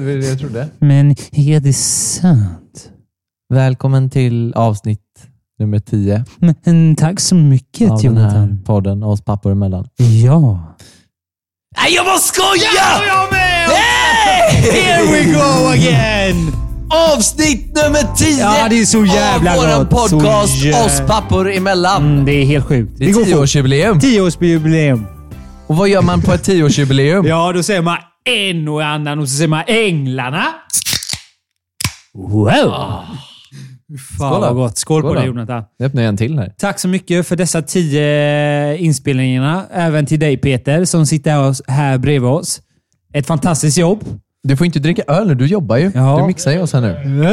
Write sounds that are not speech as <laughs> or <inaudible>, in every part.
Jag, jag trodde. Men är det sant? Välkommen till avsnitt nummer 10 Men tack så mycket av den här Jonathan. podden Oss pappor emellan. Ja. Nej, jag bara skojar! Jag med! Here we go again! Avsnitt nummer 10 Ja, det är så jävla av gott. Så podcast jä- Oss pappor emellan. Mm, det är helt sjukt. Det är går fort. tioårsjubileum. Tioårsjubileum. Och vad gör man på ett tioårsjubileum? Ja, då säger man en och annan och så säger man änglarna. Wow! Fan Skål vad gott. Skål, Skål på dig Jonathan. Jag öppnar en till här. Tack så mycket för dessa tio inspelningarna. Även till dig Peter som sitter här bredvid oss. Ett fantastiskt jobb. Du får inte dricka öl nu, du jobbar ju. Ja. Du mixar ju oss här nu.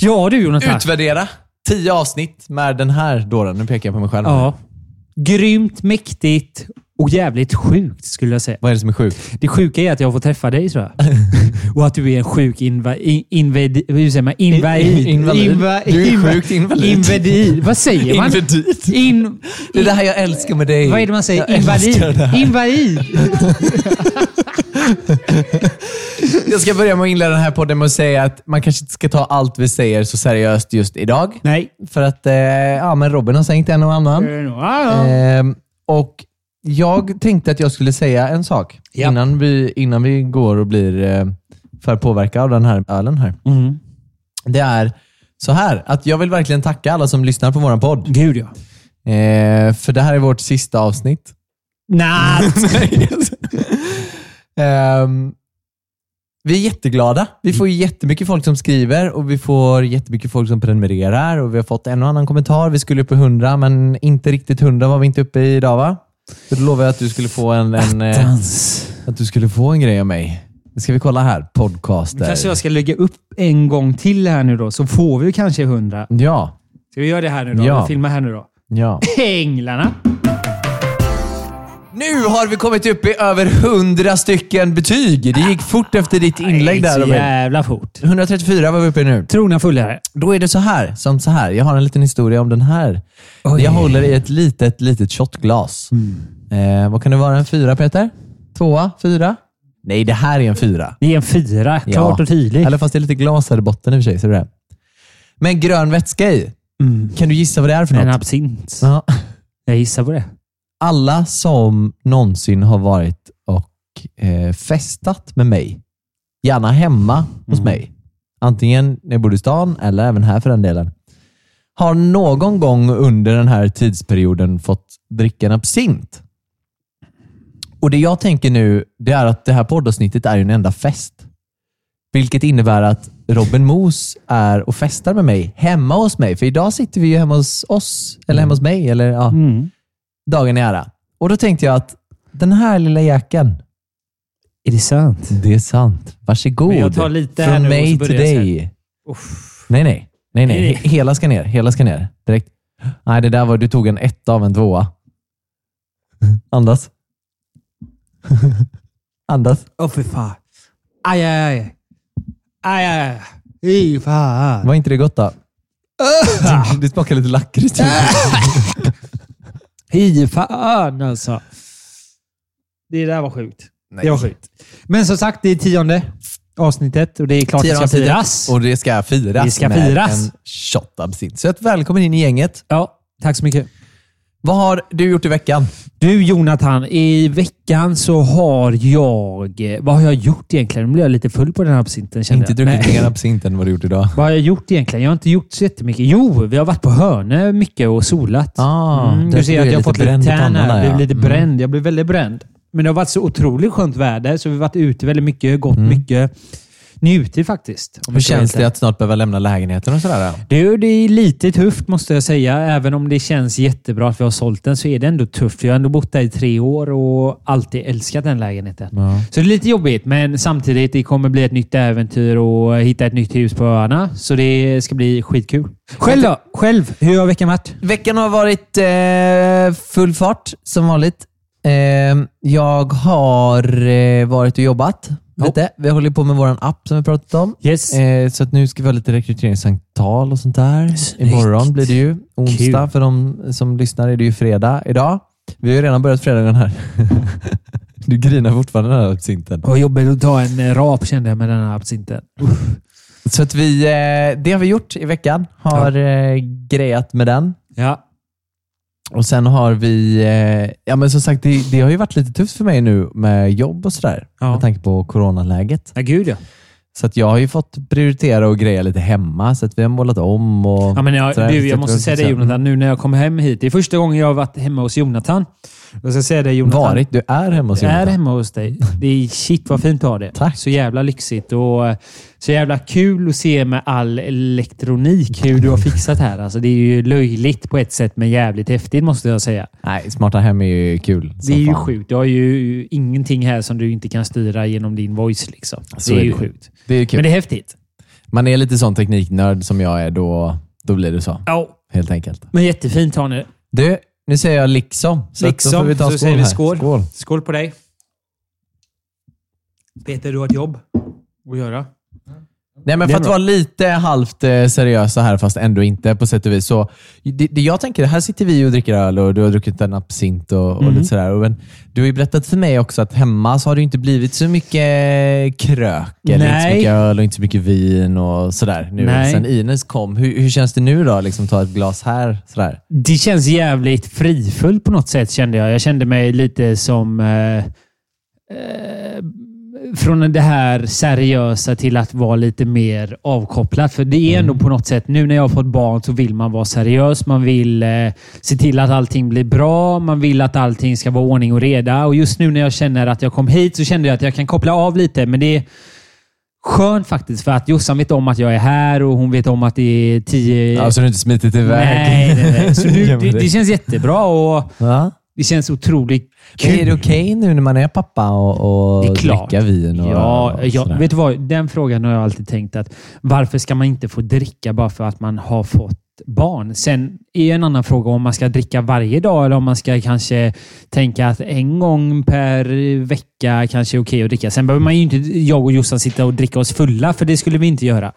Ja du Jonathan. Utvärdera 10 avsnitt med den här dåren. Nu pekar jag på mig själv. Ja. Grymt, mäktigt och jävligt sjukt skulle jag säga. Vad är det som är sjukt? Det sjuka är att jag får träffa dig tror jag. <laughs> och att du är en sjuk inva, in, invad, hur säger man? Invalid. Invalid. Inva, Du är sjukt invalid. Invalid. Vad säger man? Invalid. In, Det är det här jag älskar med dig. vad är det man säger? Jag Invalid. Invalid. <laughs> Jag ska börja med att inleda den här podden med att säga att man kanske inte ska ta allt vi säger så seriöst just idag. Nej. För att eh, ja, men Robin har sänkt en och annan. Ehm, och jag tänkte att jag skulle säga en sak Ja. innan, vi, innan vi går och blir eh, för påverkade av den här ölen här. Mm. Det är så här, att jag vill verkligen tacka alla som lyssnar på vår podd. Gud ja. Eh, för det här är vårt sista avsnitt. Nej. <laughs> Ehm, vi är jätteglada. Vi får ju jättemycket folk som skriver och vi får jättemycket folk som prenumererar och vi har fått en och annan kommentar. Vi skulle upp i 100 men inte riktigt 100 var vi inte uppe i idag va? Då lovade jag att du skulle få en, en, eh, att du skulle få en grej av mig. Nu ska vi kolla här. Podcaster. Kanske jag ska lägga upp en gång till här nu då, så får vi kanske hundra. Ja, Ska vi göra det här nu då? Ja. Vi filmar här nu då. ja. Änglarna. Nu har vi kommit upp i över 100 stycken betyg. Det gick fort efter ditt inlägg där Robin. jävla fort. 134 var vi uppe i nu. Trogna följare. Då är det så här, som så här. Jag har en liten historia om den här. Oj. Jag håller i ett litet, litet shotglas. Eh, vad kan det vara? En fyra Peter? Tvåa? Fyra? Nej, det här är en fyra. Det är en fyra. Klart och tydligt. Eller fast det är lite glas här i botten i och för sig. Ser du det? Men grön vätska i. Mm. Kan du gissa vad det är för En något? absint. Ja. Jag gissar på det. Alla som någonsin har varit och eh, festat med mig, gärna hemma hos Mm. mig, antingen när jag bodde i stan eller även här för den delen, har någon gång under den här tidsperioden fått dricka en absint. Och Det jag tänker nu, det är att det här poddavsnittet är en enda fest. Vilket innebär att Robin Mos är och festar med mig hemma hos mig. För idag sitter vi ju hemma hos oss, eller hemma hos mig, eller ja, Mm. Dagen i ära. Och då tänkte jag att den här lilla jäkeln, Är det sant? det är sant. Varsågod. Men jag tar lite här Från nu mig till dig. Nej, nej. Nej, nej. Nej, nej. He- Hela ska ner. Hela ska ner. Direkt. Nej, det där var, du tog en etta av en tvåa. Andas. <laughs> Andas. Åh fy fan. Aj, aj, aj. Aj, aj, aj. Fy fan. Var inte det gott då? <laughs> Det smakar lite lakrits. <laughs> Fy fan alltså. Det där var sjukt. Nej. Det var sjukt. Men som sagt, det är tionde avsnittet och det är klart det ska firas. Och det ska firas Det ska med firas. en shot absint. Så välkommen in i gänget. Ja, tack så mycket. Vad har du gjort i veckan? Du Jonathan, i veckan så har jag... Vad har jag gjort egentligen? Nu blir jag lite full på den här absinten kände Inte druckit mer absint än vad du gjort idag. Vad har jag gjort egentligen? Jag har inte gjort så jättemycket. Jo, vi har varit på Hörne mycket och solat. Ah, mm, du ser blev att jag har fått lite lite bränd i tärn pannan här. där, Jag ja. blev lite Mm. bränd. Jag blev väldigt bränd. Men det har varit så otroligt skönt väder, så vi har varit ute väldigt mycket, gått Mm. mycket. Njutit faktiskt. Hur känns det att snart behöva lämna lägenheten och sådär? Du, det är lite tufft måste jag säga. Även om det känns jättebra att vi har sålt den så är det ändå tufft. Jag har ändå bott där i tre år och alltid älskat den lägenheten. Ja. Så det är lite jobbigt, men samtidigt det kommer bli ett nytt äventyr och hitta ett nytt hus på öarna. Så det ska bli skitkul. Själv då? Själv, hur har veckan varit? Veckan har varit eh, full fart som vanligt. Eh, jag har eh, varit och jobbat lite. Vi håller på med vår app som vi pratat om. Yes. Eh, så att nu ska vi ha lite rekryteringssamtal och sånt där. Snyggt. Imorgon blir det ju. Onsdag Kul. för de som lyssnar är det ju fredag idag. Vi har ju redan börjat fredagen här. <laughs> du grinar fortfarande den här absinten. Var jobbigt att ta en eh, rap kände jag med den här absinten. Så att vi, det har vi gjort i veckan. Har eh, grejat med den. Ja. Och sen har vi, eh, ja men som sagt, det, det har ju varit lite tufft för mig nu med jobb och sådär. Ja. Med tanke på coronaläget. ja, gud ja. Så att jag har ju fått prioritera och greja lite hemma. Så att vi har målat om och... Ja, men jag, sådär. du, jag måste säga det Jonathan, nu när jag kom hem hit. Det är första gången jag har varit hemma hos Jonathan. Jag ska säga det Jonathan. Varit? Du är hemma hos Jag är Jonathan? hemma hos dig. Det är shit vad fint att ha det. Tack. Så jävla lyxigt och eh, så jävla kul att se med all elektronik hur du har fixat här. Alltså, det är ju löjligt på ett sätt men jävligt häftigt måste jag säga. Nej, smarta hem är ju kul. Det är ju fan. sjukt. Du har ju ingenting här som du inte kan styra genom din voice. Liksom. Det är, är ju det. sjukt. Det är kul. Men det är häftigt. Man är lite sån tekniknörd som jag är, då, då blir det så. Ja, Helt enkelt. men jättefint har ni. Du, nu säger jag liksom. Så att då får Liksom, vi ta så skål säger vi skål. skål. Skål på dig. Peter, du har ett jobb att göra. Nej, men för att vara lite halvt eh, seriösa här, fast ändå inte på sätt och vis. Så, det, det jag tänker, här sitter vi och dricker öl och du har druckit en absint och, och Mm. lite sådär. Och, men, du har ju berättat för mig också att hemma så har det inte blivit så mycket krök, eller inte så Nej. mycket öl och inte så mycket vin och sådär. Nu, Nej. sen Ines kom. Hur, hur känns det nu då? Liksom, ta ett glas här. Sådär. Det känns jävligt frifullt på något sätt kände jag. Jag kände mig lite som... Eh, eh, från det här seriösa till att vara lite mer avkopplad. För det är ändå på något sätt, nu när jag har fått barn så vill man vara seriös. Man vill eh, se till att allting blir bra. Man vill att allting ska vara ordning och reda. Och just nu när jag känner att jag kom hit så kände jag att jag kan koppla av lite. Men det är skönt faktiskt för att Jossan vet om att jag är här och hon vet om att det är tio... Ja, så du inte smitit iväg. Nej, nej, nej. Så nu, <laughs> det, det känns jättebra och Va? Det känns otroligt Men kul. Är det okej nu när man är pappa och, och Det är klart. dricka vin? Och, Ja, och ja, vet du vad? Den frågan har jag alltid tänkt att varför ska man inte få dricka bara för att man har fått barn? Sen är en annan fråga om man ska dricka varje dag eller om man ska kanske tänka att en gång per vecka kanske är okej att dricka. Sen behöver man ju inte, jag och Jossan, sitta och dricka oss fulla, för det skulle vi inte göra.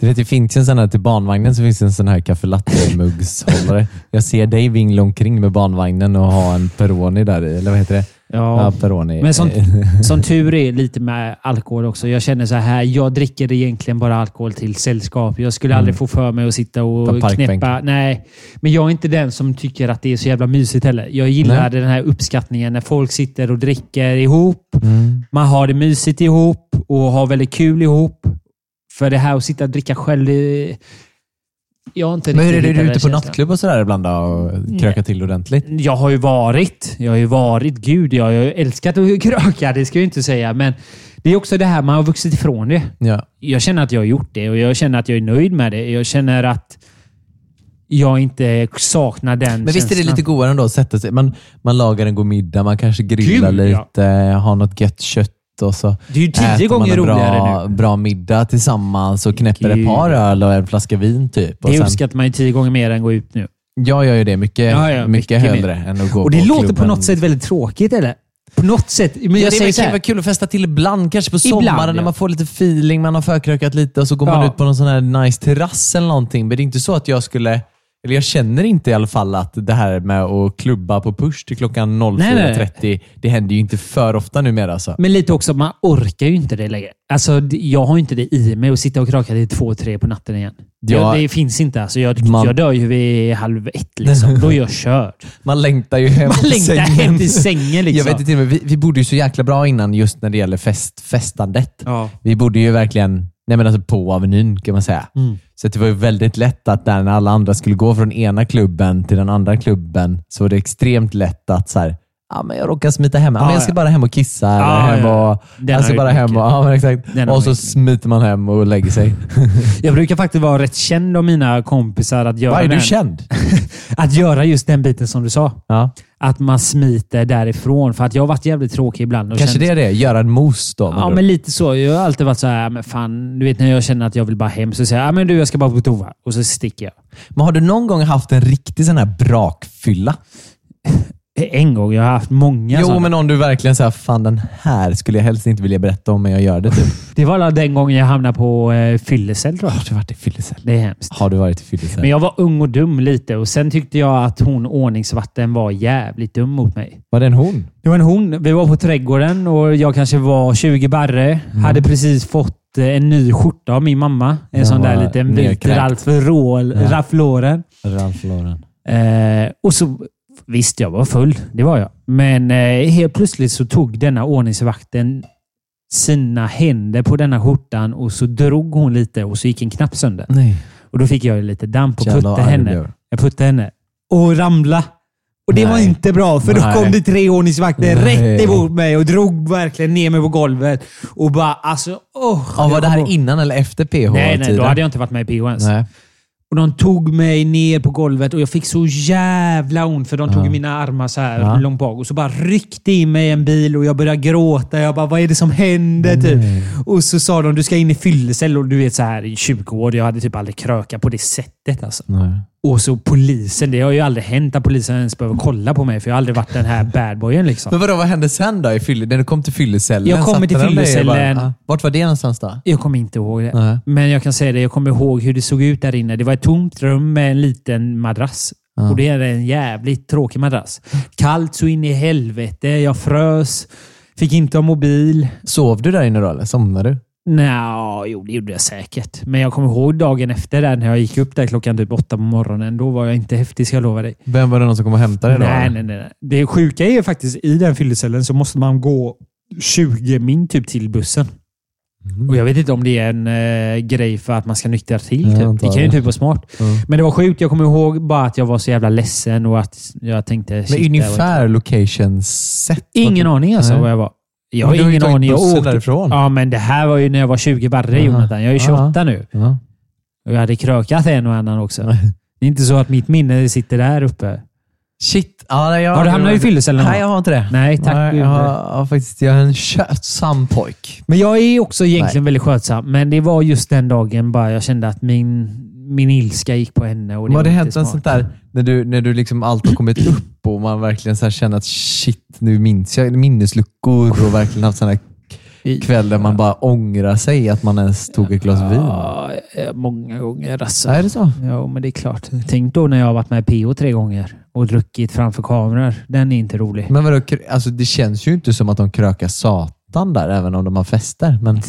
Du vet, det finns ju en sån här till barnvagnen så finns det en sån här kaffe latte-muggshållare. Jag ser dig vingla omkring med barnvagnen och ha en Peroni där i, eller vad heter det? Ja. Ja. Men som, <laughs> som tur är lite med alkohol också. Jag känner så här, jag dricker egentligen bara alkohol till sällskap. Jag skulle aldrig få för mig att sitta Mm. Ta och knäppa. Nej, men jag är inte den som tycker att det är så jävla mysigt heller. Jag gillar Nej. den här uppskattningen när folk sitter och dricker ihop. Mm. Man har det mysigt ihop och har väldigt kul ihop. För det här att sitta och dricka själv. Jag har inte Men hur är det, är du ute på känslan. nattklubb och sådär ibland då, och kröka till ordentligt? Jag har ju varit. Jag har ju varit. Gud, jag har ju älskat att <laughs> kröka. Det ska jag inte säga. Men det är också det här man har vuxit ifrån det. Ja. Jag känner att jag har gjort det och jag känner att jag är nöjd med det. Jag känner att jag inte saknar den Men visst är det känslan. lite godare ändå att sätta sig. Man, man lagar en god middag, man kanske grillar Gud, ja. lite, har något gött kött och så Det är ju tio äter man gånger en roligare bra, nu. bra middag tillsammans och knäpper Gud. ett par öl och en flaska vin typ. Det sen, uppskattar man ju tio gånger mer än gå ut nu. jag gör ju det mycket, Ja, ja, mycket, mycket hellre än att gå Och det på låter på klubben. något sätt väldigt tråkigt, eller? På något sätt. Men Ja, jag det säger är så kan vara kul att festa till ibland, kanske på Ibland, sommaren när ja. man får lite feeling, man har förkrökat lite och så går man Ja. ut på någon sån här nice terrass eller någonting. Men det är inte så att jag skulle, eller jag känner inte i alla fall att det här med att klubba på push till klockan 04.30, det händer ju inte för ofta numera. Alltså. Men lite också, man orkar ju inte det längre. Alltså, jag har inte det i mig att sitta och kraka till två, tre på natten igen. Ja. Jag, det finns inte. Alltså, jag, Man- jag dör ju vid halv ett. Liksom. Då är jag körd. <laughs> Man längtar ju hem Man till längtar sängen. hem till sängen. Liksom. Jag vet inte, vi, vi bodde ju så jäkla bra innan just när det gäller fest, festandet. Ja. Vi bodde ju verkligen nej men alltså på Avenyn kan man säga. Mm. Så det var ju väldigt lätt att där när alla andra skulle gå från ena klubben till den andra klubben så var det extremt lätt att så här, Ja, men jag råkar smita hem. Ja, men Ja, jag ska ja. bara hem och kissa. Ja, hem ja. och, jag ska jag bara hem och, ja, men exakt. Har och så smiter man hem och lägger sig. <laughs> Jag brukar faktiskt vara rätt känd av mina kompisar att göra, Vad är du den, känd? <laughs> att göra just den biten som du sa. Ja. Att man smiter därifrån. För att jag har varit jävligt tråkig ibland. Och Kanske känt, det är det. Göra en mos då. Ja, men lite så. Jag har alltid varit så här, men fan, du vet när jag känner att jag vill bara hem så säger jag, "Ja, men du jag ska bara på toa. Och så sticker jag. men har du någon gång haft en riktig sån här brakfylla? En gång. Jag har haft många jo, sådana. men om du verkligen säger fan den här skulle jag helst inte vilja berätta om, men jag gör det. Typ. <laughs> Det var den gången jag hamnade på eh, fyllecell tror jag. Har du varit i fyllecell? Det är hemskt. Har du varit i fyllecell? Men jag var ung och dum lite och sen tyckte jag att hon ordningsvakten var jävligt dum mot mig. Var det en hon? Det var en hon. Vi var på trädgården och jag kanske var 20 barre. Mm. Hade precis fått eh, en ny skjorta av min mamma. En Den sån där liten vit. Ralph, Roel, Ja. Ralph Lauren. Ralph Lauren. Eh, och så, visst, jag var full. Det var jag. Men eh, helt plötsligt så tog denna ordningsvakten sina händer på denna skjortan och så drog hon lite och så gick en knapp sönder. Nej. Och Då fick jag lite damp och puttade henne. Jag puttade henne. Och ramla. Och det var Nej. inte bra, för då Nej. kom det tre ordningsvakter rätt emot mig och drog verkligen ner mig på golvet. Och bara alltså... Oh, Ja, var det här innan eller efter PH-tiden? Nej, nej, då hade jag inte varit med i PO ens. Nej. Och de tog mig ner på golvet och jag fick så jävla ont för de tog Ja. mina armar så här Ja. långt bak och så bara ryckte in mig i en bil och jag började gråta. Jag bara, vad är det som händer? Typ. Och så sa de, du ska in i fyllecell och du vet så här i 20 år. Jag hade typ aldrig krökat på det sättet. Alltså. Nej. Och så polisen. Det har ju aldrig hänt att polisen ens behöver kolla på mig för jag har aldrig varit den här badboyen. Liksom. Men vadå, vad hände sen då? I fylle, när du kom till fyllecellen? Jag kommer till fyllecellen. bara- Ja. Vart var det någonstans då? Jag kommer inte ihåg det. Nej. Men jag kan säga det. Jag kommer ihåg hur det såg ut där inne. Det var ett tomt rum med en liten madrass. Ja. Och det är en jävligt tråkig madrass. Kallt så in i helvete. Jag frös. Fick inte ha mobil. Sov du där inne då eller somnade du? Nja, jo det gjorde jag säkert. Men jag kommer ihåg dagen efter där när jag gick upp där klockan typ åtta på morgonen. Då var jag inte häftig ska jag lova dig. Vem var det någon som kom och hämtade dig då? Nej, nej, nej. Det sjuka är ju faktiskt i den fyllecellen så måste man gå 20 min typ till bussen. Mm. Och Jag vet inte om det är en eh, grej för att man ska nyktra till. Typ. Det kan ju typ vara smart. Ja. Men det var sjukt. Jag kommer ihåg bara att jag var så jävla ledsen och att jag tänkte... Men var ungefär location set? Ingen aning alltså Nej. vad jag var. Jag har ingen aning. Jag åkte... därifrån. Ja, men det här var ju när jag var 20 barre Aha. Jonathan. Jag är 28 nu. Ja. Och jag hade krökat en och annan också. Det är inte så att mitt minne sitter där uppe. Shit. Ja, nej, jag, Har du hamnat i fyllecellen? Nej, jag har inte det. Nej, tack Nej, jag, har, jag faktiskt jag är en kötsam pojk. Men jag är också egentligen väldigt skötsam. Men det var just den dagen bara jag kände att min, min ilska gick på henne. Och det har det hänt smart. sånt där, när du, när du liksom allt har kommit upp och man verkligen så känner att shit, nu minns jag minnesluckor och verkligen haft sådana kvällar där man bara ångrar sig att man ens tog ett glas vin? Ja, många gånger alltså. Är det så? Ja, men det är klart. Tänk då när jag har varit med i PO tre gånger och druckit framför kameror. Den är inte rolig. Men vadå, alltså det känns ju inte som att de krökar satan där, även om de har fester. Men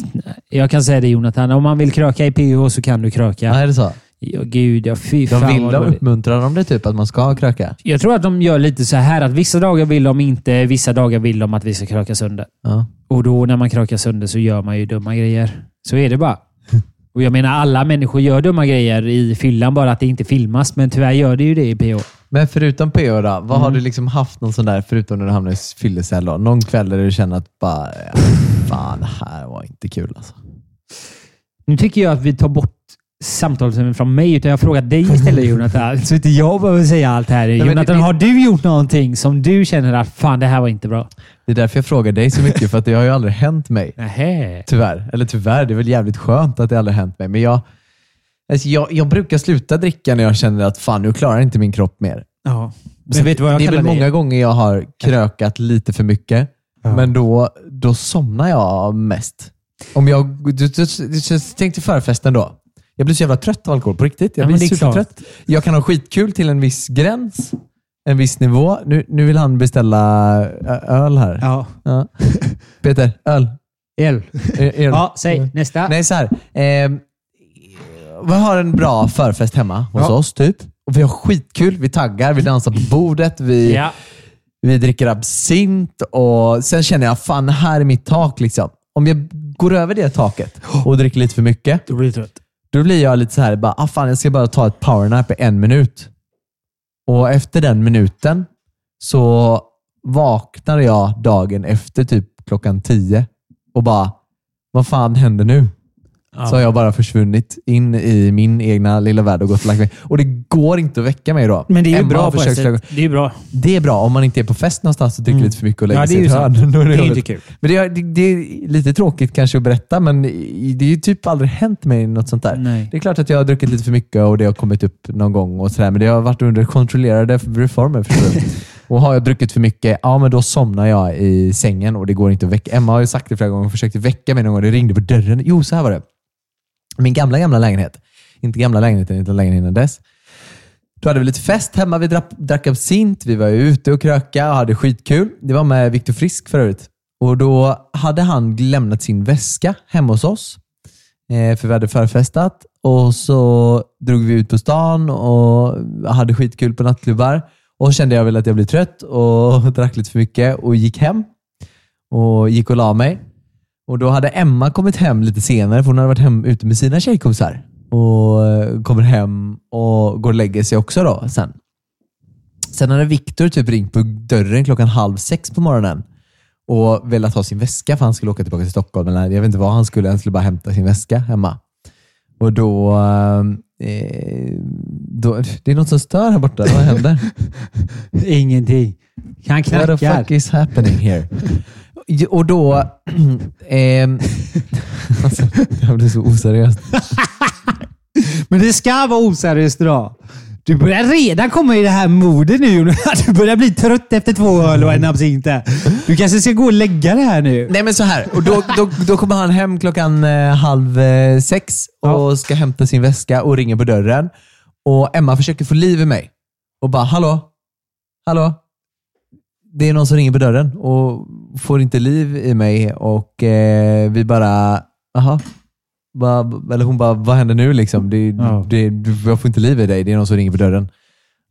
Jag kan säga det Jonathan, om man vill kröka i PO så kan du kröka. ja. är det så? Ja, gud ja. Fy De fan vill de uppmuntrar de det typ att man ska kröka? Jag tror att de gör lite så här att vissa dagar vill de inte, vissa dagar vill de att vi ska kröka sönder. Ja. Och då när man krökar sönder så gör man ju dumma grejer. Så är det bara. <laughs> Och jag menar, alla människor gör dumma grejer i fyllan, bara att det inte filmas. Men tyvärr gör det ju det i PO. Men förutom PO då, vad Mm. har du liksom haft någon sån där, förutom när du hamnade i fyllecell då? Någon kväll där du känner att bara, fan det här var inte kul alltså. Nu tycker jag att vi tar bort samtalet från mig, utan jag frågar dig istället Jonathan. Så inte jag behöver säga allt här. men Jonathan, det- har du gjort någonting som du känner att fan, det här var inte bra? Det är därför jag frågar dig så mycket, för att det har ju aldrig hänt mig. Nähä. Tyvärr. Eller tyvärr, det är väl jävligt skönt att det aldrig hänt mig. Men jag, alltså jag, jag brukar sluta dricka när jag känner att fan, nu klarar inte min kropp mer. Ja. Men vet du vad jag det är väl många gånger jag har krökat lite för mycket, Ja. men då, då somnar jag mest. Om jag, du, du, du, du, tänk dig förfesten då. Jag blir så jävla trött av alkohol, på riktigt. Jag Ja, blir är klart. supertrött. Jag kan ha skitkul till en viss gräns, en viss nivå. Nu, nu vill han beställa öl här. Ja. Ja. Peter, öl. El. Ö- öl. Ja, säg nästa. Nej, så här. Eh, vi har en bra förfest hemma hos Ja. oss, typ. Och vi har skitkul. Vi taggar, vi dansar på bordet, vi, Ja. vi dricker absint och sen känner jag, fan, här är mitt tak. Liksom. Om jag går över det taket och dricker lite för mycket, Då blir du trött då blir jag lite så här, bara, ah, fan, jag ska bara ta ett powernap i en minut. Och efter den minuten så vaknar jag dagen efter typ klockan tio och bara, vad fan händer nu? Så har jag bara försvunnit in i min egna lilla värld och gått och lagt mig. Och det går inte att väcka mig då. Men det är ju Emma bra har på ett sätt. Det är bra. Det är bra om man inte är på fest någonstans och dricker Mm. lite för mycket och lägger Ja, det sig är i ett hörn. Det är inte kul. Men det är, det, det är lite tråkigt kanske att berätta, men det är ju typ aldrig hänt mig något sånt där. Nej. Det är klart att jag har druckit lite för mycket och det har kommit upp någon gång och sådär, men det har varit under kontrollerade reformer. <laughs> Och har jag druckit för mycket, ja men då somnar jag i sängen och det går inte att väcka. Emma har ju sagt det flera gånger och försökte väcka mig någon gång. Det ringde på dörren. Jo, så här var det. Min gamla, gamla lägenhet. Inte gamla lägenheten, utan lägenheten innan dess. Då hade vi lite fest hemma. Vi drack, drack absint, vi var ute och kröka och hade skitkul. Det var med Viktor Frisk för övrigt. Och då hade han lämnat sin väska hemma hos oss. Eh, för vi hade förfestat. Och så drog vi ut på stan och hade skitkul på nattklubbar. Och så kände jag väl att jag blev trött och <laughs> drack lite för mycket och gick hem. Och gick och la mig. Och då hade Emma kommit hem lite senare, för hon hade varit hem ute med sina tjejkompisar. Och eh, kommer hem och går och lägger sig också då sen. Sen hade Viktor typ ringt på dörren klockan halv sex på morgonen och velat ha sin väska för han skulle åka tillbaka till Stockholm. Eller jag vet inte vad han skulle, han skulle bara hämta sin väska hemma. Och då, eh, då... Det är något som stör här borta. Vad händer? <laughs> Ingenting. Han What the knackar. fuck is happening here? Och då... <clears throat> ehm, <laughs> alltså, det här blir så oseriöst. <laughs> Men det ska vara oseriöst idag. Du börjar redan komma i det här modet nu. <laughs> Du börjar bli trött efter två öl och en absint. Du kanske ska gå och lägga det här nu. Nej men så här. Och då, då, då kommer han hem klockan eh, halv eh, sex och ska hämta sin väska och ringer på dörren. Och Emma försöker få liv i mig. Och bara, hallå? Hallå? Det är någon som ringer på dörren och får inte liv i mig och eh, vi bara, jaha? Bara- Eller hon bara, vad händer nu liksom? Det, Ja. det, jag får inte liv i dig, det är någon som ringer på dörren.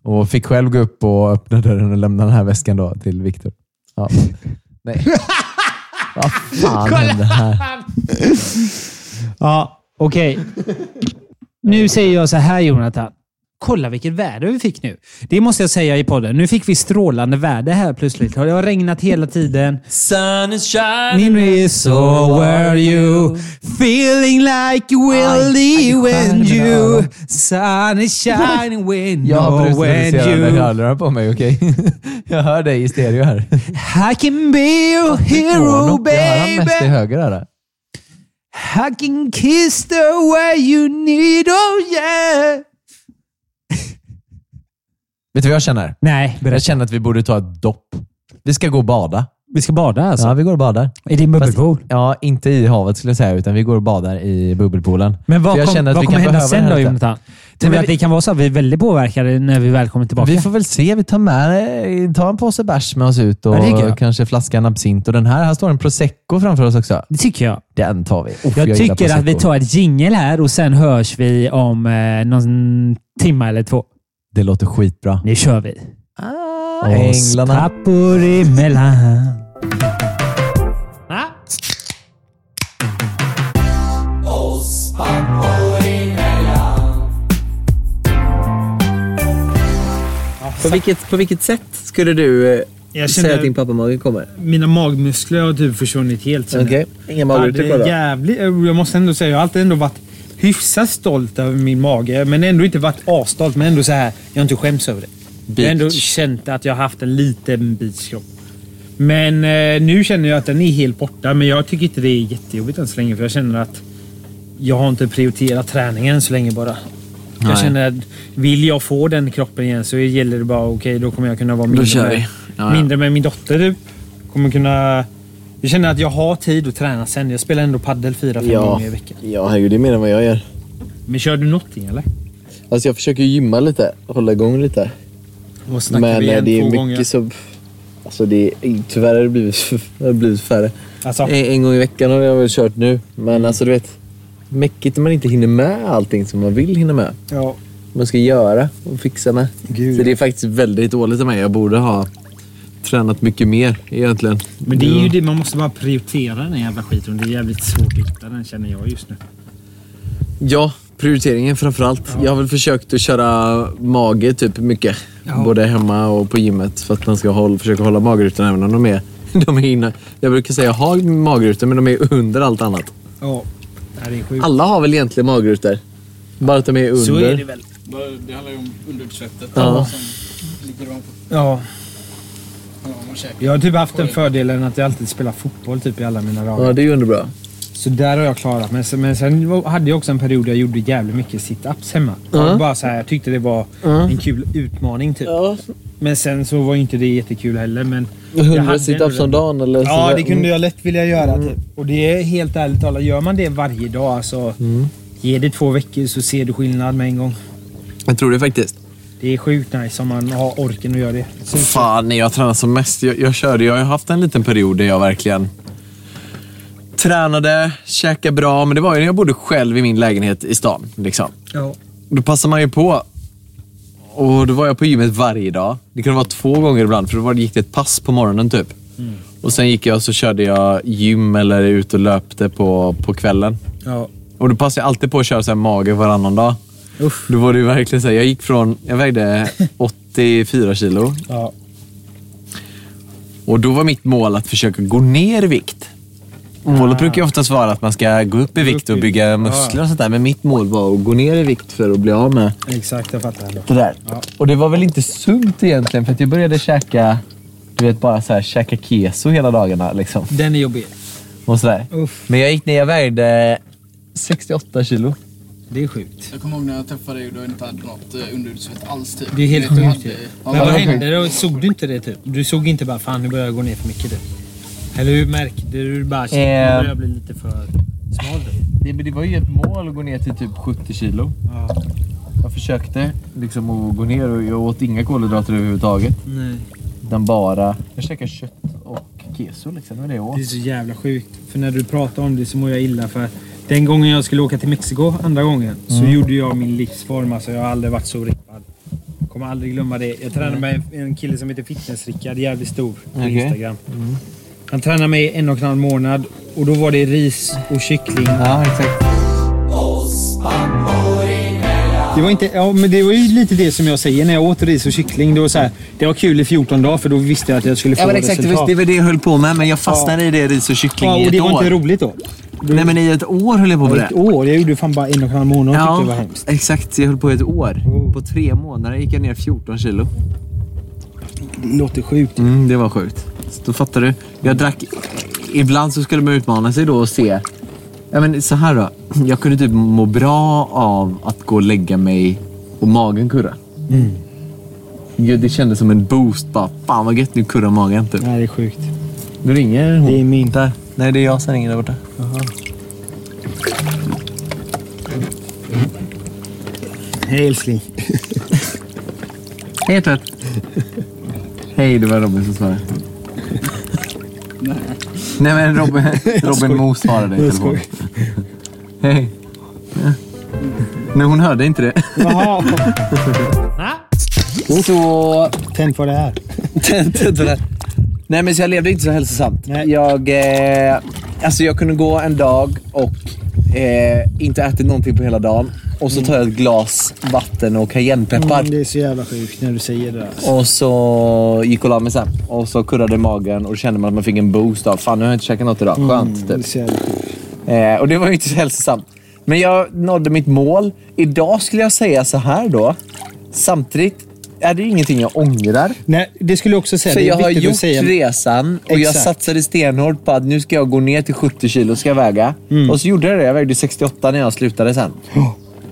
Och fick själv gå upp och öppna dörren och lämna den här väskan då till Viktor. Ja. <laughs> Nej. Vad fan hände här? Ja, okej. Nu säger jag så här Jonathan. Kolla vilket väder vi fick nu. Det måste jag säga i podden. Nu fick vi strålande väder här plötsligt. Det har regnat hela tiden. Sun is is so were you feeling like you will leave when you sun is shining when <laughs> Jag har you hörlurar på mig, okej? <laughs> Jag hör dig i stereo här. I can be your hero Porno. Jag hör han mest i baby höger här. I can kiss the way you need oh yeah Vet du vad jag känner? Nej, Jag berätta. känner att vi borde ta ett dopp. Vi ska gå och bada. Vi ska bada alltså? Ja, vi går och badar. I din bubbelpool? Fast- Ja, inte i havet skulle jag säga, utan vi går och badar i bubbelpoolen. Men vad, jag kom, vad vi kommer hända sen då. Jonathan? Tror du att det kan vara så att vi är väldigt påverkade när vi väl kommer tillbaka? Vi får väl se. Vi tar med ta en påse bärs med oss ut och Ja, jag. kanske flaskan absint. Och den här, här står en prosecco framför oss också. Det tycker jag. Den tar vi. Uff, Jag, gillar tycker att vi tar ett jingel här och sen hörs vi om eh, någon timme eller två. Det låter skitbra. Nu kör vi. Ah, Änglarna. pappor emellan. Ah. På vilket, på vilket sätt skulle du eh, Jag säga känner att din pappamage kommer? mina magmuskler har typ försvunnit helt. Okej, inga Ja, magrutor kvar då? jävligt, jag måste ändå säga, jag har alltid ändå varit hyfsat stolt över min mage. Men ändå inte varit asstolt. Men ändå så här, jag har inte skämts över det. Jag har ändå känt att jag har haft en liten bits kropp. Men eh, nu känner jag att den är helt borta. Men jag tycker inte det är jättejobbigt än så länge. För jag känner att jag har inte prioriterat träningen så länge bara. Jag Nej. känner att vill jag få den kroppen igen så gäller det bara okej, då kommer jag kunna vara mindre, med, mindre med min dotter. Typ. Kommer kunna... Jag känner att jag har tid att träna sen. Jag spelar ändå paddel fyra, fem Ja. gånger i veckan. Ja, herregud, det är mer än vad jag gör. Men kör du någonting eller? Alltså jag försöker gymma lite, hålla igång lite. Vad snackar Men vi? eh, En, det är mycket gånger? så... Alltså det är, tyvärr har det blivit, <laughs> har det blivit färre. Alltså, En, en gång i veckan har jag väl kört nu. Men alltså du vet, mäckigt när man inte hinner med allting som man vill hinna med. ja. Man ska göra och fixa med. Gud. Så det är faktiskt väldigt dåligt av mig. Jag borde ha tränat mycket mer egentligen. Men det är ju det, man måste bara prioritera den här jävla skiten. Det är jävligt svårt att hitta den känner jag just nu. Ja, prioriteringen framförallt. Jag har väl försökt att köra mage typ mycket. Både hemma och på gymmet för att man ska hålla, försöka hålla magrutorna även om de är, <laughs> de är inne. Jag brukar säga ha magrutor men de är under allt annat. Ja. Det är sjukt. Alla har väl egentligen magrutor? Bara att de är under. Så är det väl. Det handlar ju om underutsvettet Ja. som ligger ovanpå. Ja. Käkar. Jag har typ haft den fördelen att jag alltid spelar fotboll typ i alla mina dagar. Ja, det är ju underbra. Så där har jag klarat mig. Men sen hade jag också en period där jag gjorde jävligt mycket sit-ups hemma. Ja. Bara så här, jag tyckte det var Ja. en kul utmaning typ. Ja, Men sen så var inte det jättekul heller. Men jag 100 hade sit-ups ändå om dagen eller Ja, sådär. det kunde jag lätt vilja göra. Typ. Och det är helt ärligt talat, gör man det varje dag alltså. Ge det två veckor så ser du skillnad med en gång. Jag tror det faktiskt. Det är sjukt nice om man har orken att göra det. Så, Fan, när jag tränade som mest. Jag, jag körde, jag har haft en liten period där jag verkligen tränade, käkade bra. Men det var ju när jag bodde själv i min lägenhet i stan. Liksom. ja. Då passade man ju på. Och då var jag på gymmet varje dag. Det kunde vara två gånger ibland, för då gick det ett pass på morgonen typ. Och sen gick jag och så körde jag gym eller ut och löpte på, på kvällen. Ja. Och då passade jag alltid på att köra så här mage varannan dag. Uff. Då var det ju verkligen så här, jag gick från, jag vägde 84 kilo. Ja. Och då var mitt mål att försöka gå ner i vikt. Målet brukar ju oftast vara att man ska gå upp i vikt och bygga muskler och sånt där. Men mitt mål var att gå ner i vikt för att bli av med Exakt, jag fattar. det där. Ja. Och det var väl inte sunt egentligen för att jag började käka, du vet bara så här, käka keso hela dagarna liksom. Den är jobbig. Och sådär. Uff. Men jag gick ner, jag vägde 68 kilo. Det är sjukt. Jag kommer ihåg när jag träffade dig och du inte hade något eh, underutsvett alls typ. Det är helt sjukt hade- ju. Ja, Men vad hände då? Såg du inte det typ? Du såg inte bara fan nu börjar jag gå ner för mycket typ? Eller hur märkte du bara nu Eh. börjar jag bli lite för smal typ? Det, men det var ju ett mål att gå ner till typ 70 kilo. Ja. Jag försökte liksom att gå ner och jag åt inga kolhydrater överhuvudtaget. Nej. Utan bara, jag käkade kött och keso liksom. Det var det jag åt. Det är så jävla sjukt. För när du pratar om det så mår jag illa för den gången jag skulle åka till Mexiko andra gången så gjorde jag min livsform. Alltså jag har aldrig varit så rippad. Kommer aldrig glömma det. Jag tränade med en kille som heter Fitness-Rickard, jävligt stor på Okej. Instagram. Han tränade mig en och en halv månad och då var det ris och kyckling. Ja, exakt. Det var, inte, ja, men det var ju lite det som jag säger när jag åt ris och kyckling. Det var, så här, det var kul i 14 dagar för då visste jag att jag skulle få Ja, men exakt. Det var, resultat. det var det jag höll på med. Men jag fastnade i det ris och kyckling ja, i och ett det var år. inte roligt då. Nej, men i ett år höll jag på med Ett det. år? Jag gjorde fan bara en och en halv månad och tyckte det var hemskt. exakt. Jag höll på i ett år. Oh. På tre månader gick jag ner 14 kilo. Det låter sjukt. Mm, det var sjukt. Så då fattar du. Jag drack... Ibland så skulle man utmana sig då och se... Ja, men så här då. Jag kunde typ må bra av att gå och lägga mig och magen kurra. Ja, Det kändes som en boost. Bara, Fan vad gött, nu kurrar magen. Typ. Nej, det är sjukt. Nu ringer hon. Det är min. Där. Nej, det är jag som ringer där borta. Hej älskling. <laughs> Hej tvätt. Hej, det var Robin som svarade. <laughs> Nej men Robin, <laughs> Robin Mo svarade i telefon. Hej. Nej, hon hörde inte det. Jaha. Så... Tänd på det här. Nej men så jag levde inte så hälsosamt. Nej. Jag, eh, alltså jag kunde gå en dag och eh, inte ätit någonting på hela dagen. Och så tar jag ett glas vatten och cayennepeppar. Mm, det är så jävla sjukt när du säger det där. Och så gick och la mig sen. Och så kurrade magen och då kände man att man fick en boost av fan nu har jag inte käkat något idag. Skönt Det är typ. Eh, och det var ju inte så hälsosamt. Men jag nådde mitt mål. Idag skulle jag säga så här då. Samtidigt är det ju ingenting jag ångrar. Nej, det skulle jag också säga. För jag har gjort säga. resan och jag Exakt. satsade stenhårt på att nu ska jag gå ner till 70 kilo ska jag väga. Mm. Och så gjorde jag det. Jag vägde 68 när jag slutade sen.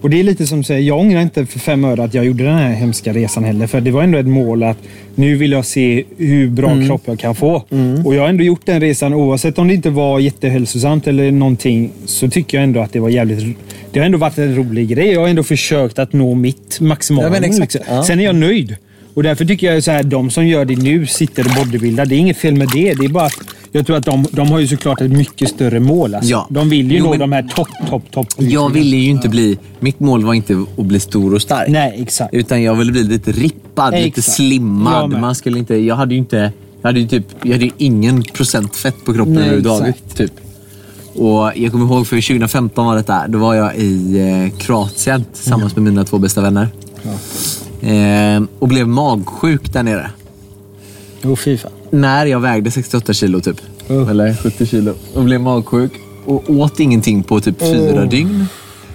Och det är lite som säger, jag ångrar inte för fem öre att jag gjorde den här hemska resan heller. För det var ändå ett mål att nu vill jag se hur bra Mm. kropp jag kan få. Och jag har ändå gjort den resan oavsett om det inte var jättehälsosamt eller någonting. Så tycker jag ändå att det var jävligt... Det har ändå varit en rolig grej. Jag har ändå försökt att nå mitt maximala. Liksom. Ja. Sen är jag nöjd. Och därför tycker jag så här, de som gör det nu sitter och bodybuildar. Det är inget fel med det. Det är bara att jag tror att de, de har ju såklart ett mycket större mål. Alltså. Ja. De vill ju Jo, nå men- de här topp, topp, topp. Jag ville ju inte bli... Mitt mål var inte att bli stor och stark. Nej, exakt. Utan jag ville bli lite rippad, lite Exakt. Jag slimmad. Man skulle inte, jag hade ju inte... Jag hade ju typ, jag hade ingen procent fett på kroppen Nej, överhuvudtaget. Typ. Och jag kommer ihåg för 2015 var detta. Då var jag i eh, Kroatien tillsammans med mina två bästa vänner. Eh, och blev magsjuk där nere. Jo, fy fan. När jag vägde 68 kilo typ. Oh. Eller 70 kilo. Och blev magsjuk. Och åt ingenting på typ fyra dygn.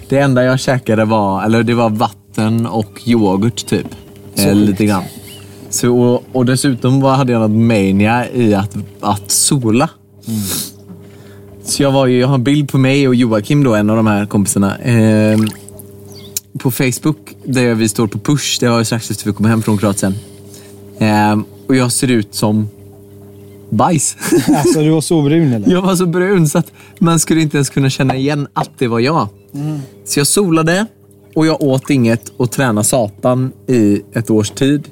Det enda jag käkade var, eller det var vatten och yoghurt typ. Eh, lite grann. Så, och, och dessutom var, hade jag något mania i att, att sola. Så jag, var ju, jag har en bild på mig och Joakim, då, en av de här kompisarna. Eh, på Facebook, där vi står på push. Det var strax efter vi kom hem från Kroatien. Eh, och jag ser ut som bajs. <laughs> Alltså, du var så brun eller? Jag var så brun så att man skulle inte ens kunna känna igen att det var jag. Så jag solade och jag åt inget och tränade satan i ett års tid.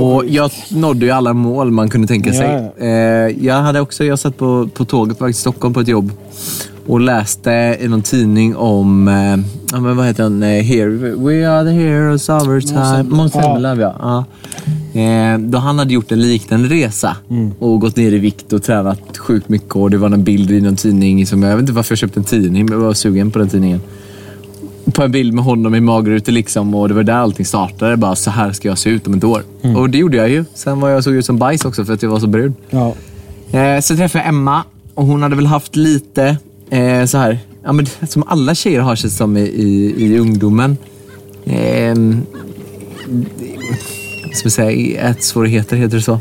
och jag nådde ju alla mål man kunde tänka sig. Ja, Eh, jag, hade också, jag satt på, på tåget på väg till Stockholm på ett jobb och läste i någon tidning om, eh, ja, vad heter den? Eh, Here, we are the heroes of our time. Måns Zelmerlöw, ja. Eh, då han hade gjort en liknande resa och gått ner i vikt och tränat sjukt mycket. Och det var en bild i någon tidning. Som, jag vet inte varför jag köpte en tidning, men jag var sugen på den tidningen. På en bild med honom i magrutor liksom och det var där allting startade. Bara så här ska jag se ut om ett år. Och det gjorde jag ju. Sen var jag såg ut som bajs också för att jag var så brun. Ja. Eh, så träffade jag Emma och hon hade väl haft lite eh, så här, ja, men, som alla tjejer har sig som i, i, i ungdomen. Eh, ska vi säga, ätsvårigheter, heter det så?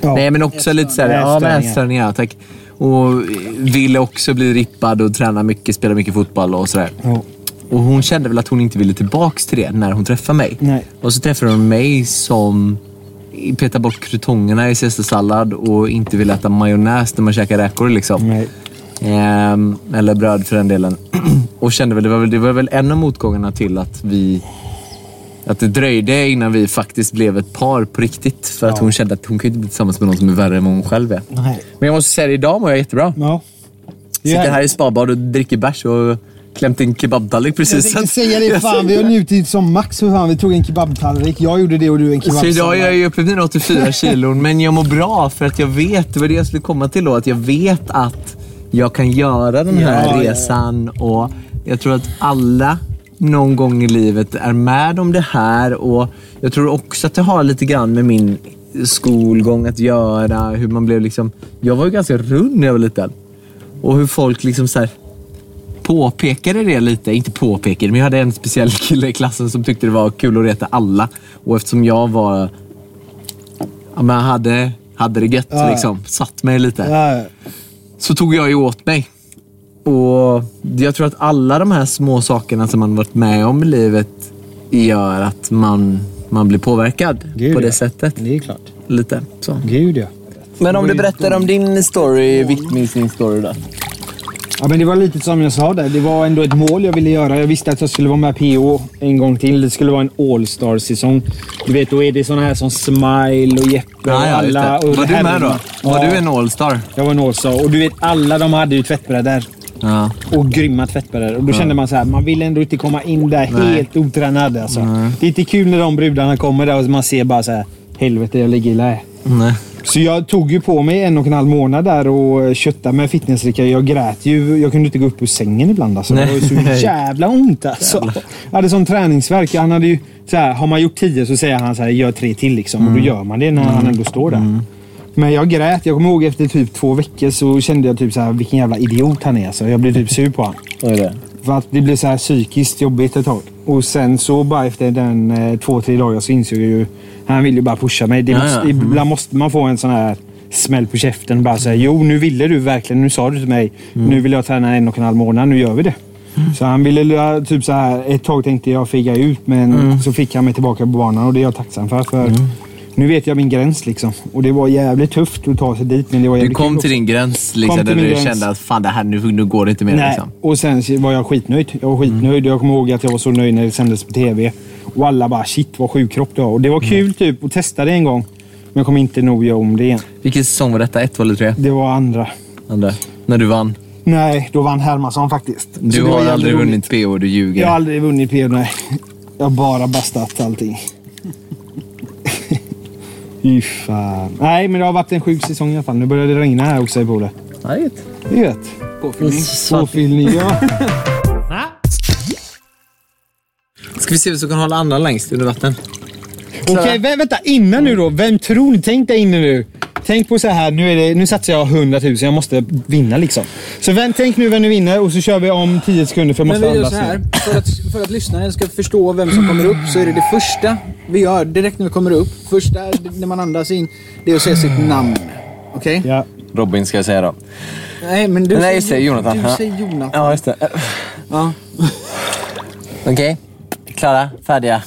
Ja. Nej, men också lite så här, ja, Ätstörningar. Tack. Och ville också bli rippad och träna mycket, spela mycket fotboll och sådär. Ja. Och hon kände väl att hon inte ville tillbaks till det när hon träffade mig. Nej. Och så träffade hon mig som petar bort krutongerna i caesarsallad och inte vill äta majonnäs när man käkar räkor. Liksom. Nej. Ehm, eller bröd för den delen. <clears throat> och kände väl, det var väl, det var väl en av motgångarna till att vi att det dröjde innan vi faktiskt blev ett par på riktigt. För att hon kände att hon kan inte bli tillsammans med någon som är värre än vad hon själv är. Nej. Men jag måste säga det, idag mår jag jättebra. Ja. Sitter här i spabad och dricker bärs och klämt in kebabtallrik Jag precis. tänkte säga det, fan vi har njutit som max för fan. Vi tog en kebabtallrik. Jag gjorde det och du en Så kebabsallad. idag är jag ju uppe i mina 84 kilon, men jag mår bra för att jag vet, det var det jag skulle komma till då, att jag vet att jag kan göra den här Ja, ja, ja. resan och jag tror att alla någon gång i livet är med om det här och jag tror också att det har lite grann med min skolgång att göra, hur man blev liksom, jag var ju ganska rund när jag var liten och hur folk liksom så här påpekade det lite. Inte påpekade, men jag hade en speciell kille i klassen som tyckte det var kul att reta alla. Och eftersom jag var... Ja, men hade, hade det gött Ja. liksom. Satt mig lite. Ja, Så tog jag ju åt mig. Och jag tror att alla de här små sakerna som man varit med om i livet gör att man, man blir påverkad Gud, på det ja. sättet. det är klart. Lite så. Gud ja. Men om du berättar om din story, viktminskningsstory då? Ja, men det var lite som jag sa där. Det var ändå ett mål jag ville göra. Jag visste att jag skulle vara med PO en gång till. Det skulle vara en All-star-säsong. Du vet, då är det såna här som Smile och Jeppe och alla. Och Var du med då? Ja, Var du en allstar? Jag var en All-star. Och du vet, alla de hade ju tvättbrädor. Ja. Och grymma tvättbrädor. Och då kände man så här, man vill ändå inte komma in där Nej. helt otränad. Alltså. Det är inte kul när de brudarna kommer där och man ser bara så här, helvete jag ligger i lä. Nej. Så jag tog ju på mig en och en halv månad där och köttade med fitnessdricka. Jag grät ju. Jag kunde inte gå upp ur sängen ibland. Alltså. Det var ju så <laughs> jävla ont alltså. Jag hade sån träningsvärk. Han hade ju, så här, har man gjort tio så säger han så här, gör tre till. Liksom. Och då gör man det när han ändå står där. Men jag grät. Jag kommer ihåg efter typ två veckor så kände jag typ så här, vilken jävla idiot han är. Alltså. Jag blev typ sur på honom. <laughs> Vad är det? För att det blev så här psykiskt jobbigt ett tag. Och sen så bara efter den eh, två, tre dagar så insåg jag ju... Han vill ju bara pusha mig. Det Ja, måste, ja. Mm. Ibland måste man få en sån här smäll på käften. Bara säga jo nu ville du verkligen. Nu sa du till mig. Mm. Nu vill jag träna en och en halv månad. Nu gör vi det. Så han ville typ så här. Ett tag tänkte jag figga ut men Mm. så fick han mig tillbaka på banan och det är jag tacksam för. för Nu vet jag min gräns liksom. Och det var jävligt tufft att ta sig dit. Men det var Du kom till din gräns liksom, Kom där du gräns. kände att fan det här, nu, nu går det inte mer. Nej. Liksom. Och sen var jag skitnöjd. Jag var skitnöjd. Jag kommer ihåg att jag var så nöjd när det sändes på TV. Och alla bara shit vad sjuk kropp du har. Och det var kul typ att testa det en gång. Men jag kommer inte nog göra om det igen. Vilken säsong var detta? Ett, eller tre? Det var andra. Andra. När du vann. Nej, då vann Hermansson faktiskt. Du har aldrig vunnit PO du ljuger. Jag har aldrig vunnit PO, nej. Jag har bara bastat allting. Fy fan. Nej, men det har varit en sjuk säsong i alla fall. Nu börjar det regna här också i Pole. Nej. Det är gött. Påfyllning. Påfyllning, ja. <laughs> Ska vi se vem som kan hålla andan längst under vatten? Okej, vä- vänta. Innan nu då. Vem tror ni? Tänk dig inne nu. Tänk på så här. Nu, är det, nu satsar jag 100 000. Jag måste vinna liksom. Så vem, tänk nu vem ni vinner och så kör vi om 10 sekunder för jag Men måste vi gör andas så här. För att, för att lyssnaren ska förstå vem som kommer upp så är det det första vi gör direkt när vi kommer upp. Första när man andas in, det är att säga sitt namn. Okej? Ja. Robin ska jag säga då. Nej, men du Nej, säg Jonathan. Du säger Jonathan. Ja, just det. Ja. Okej. Klara, färdiga.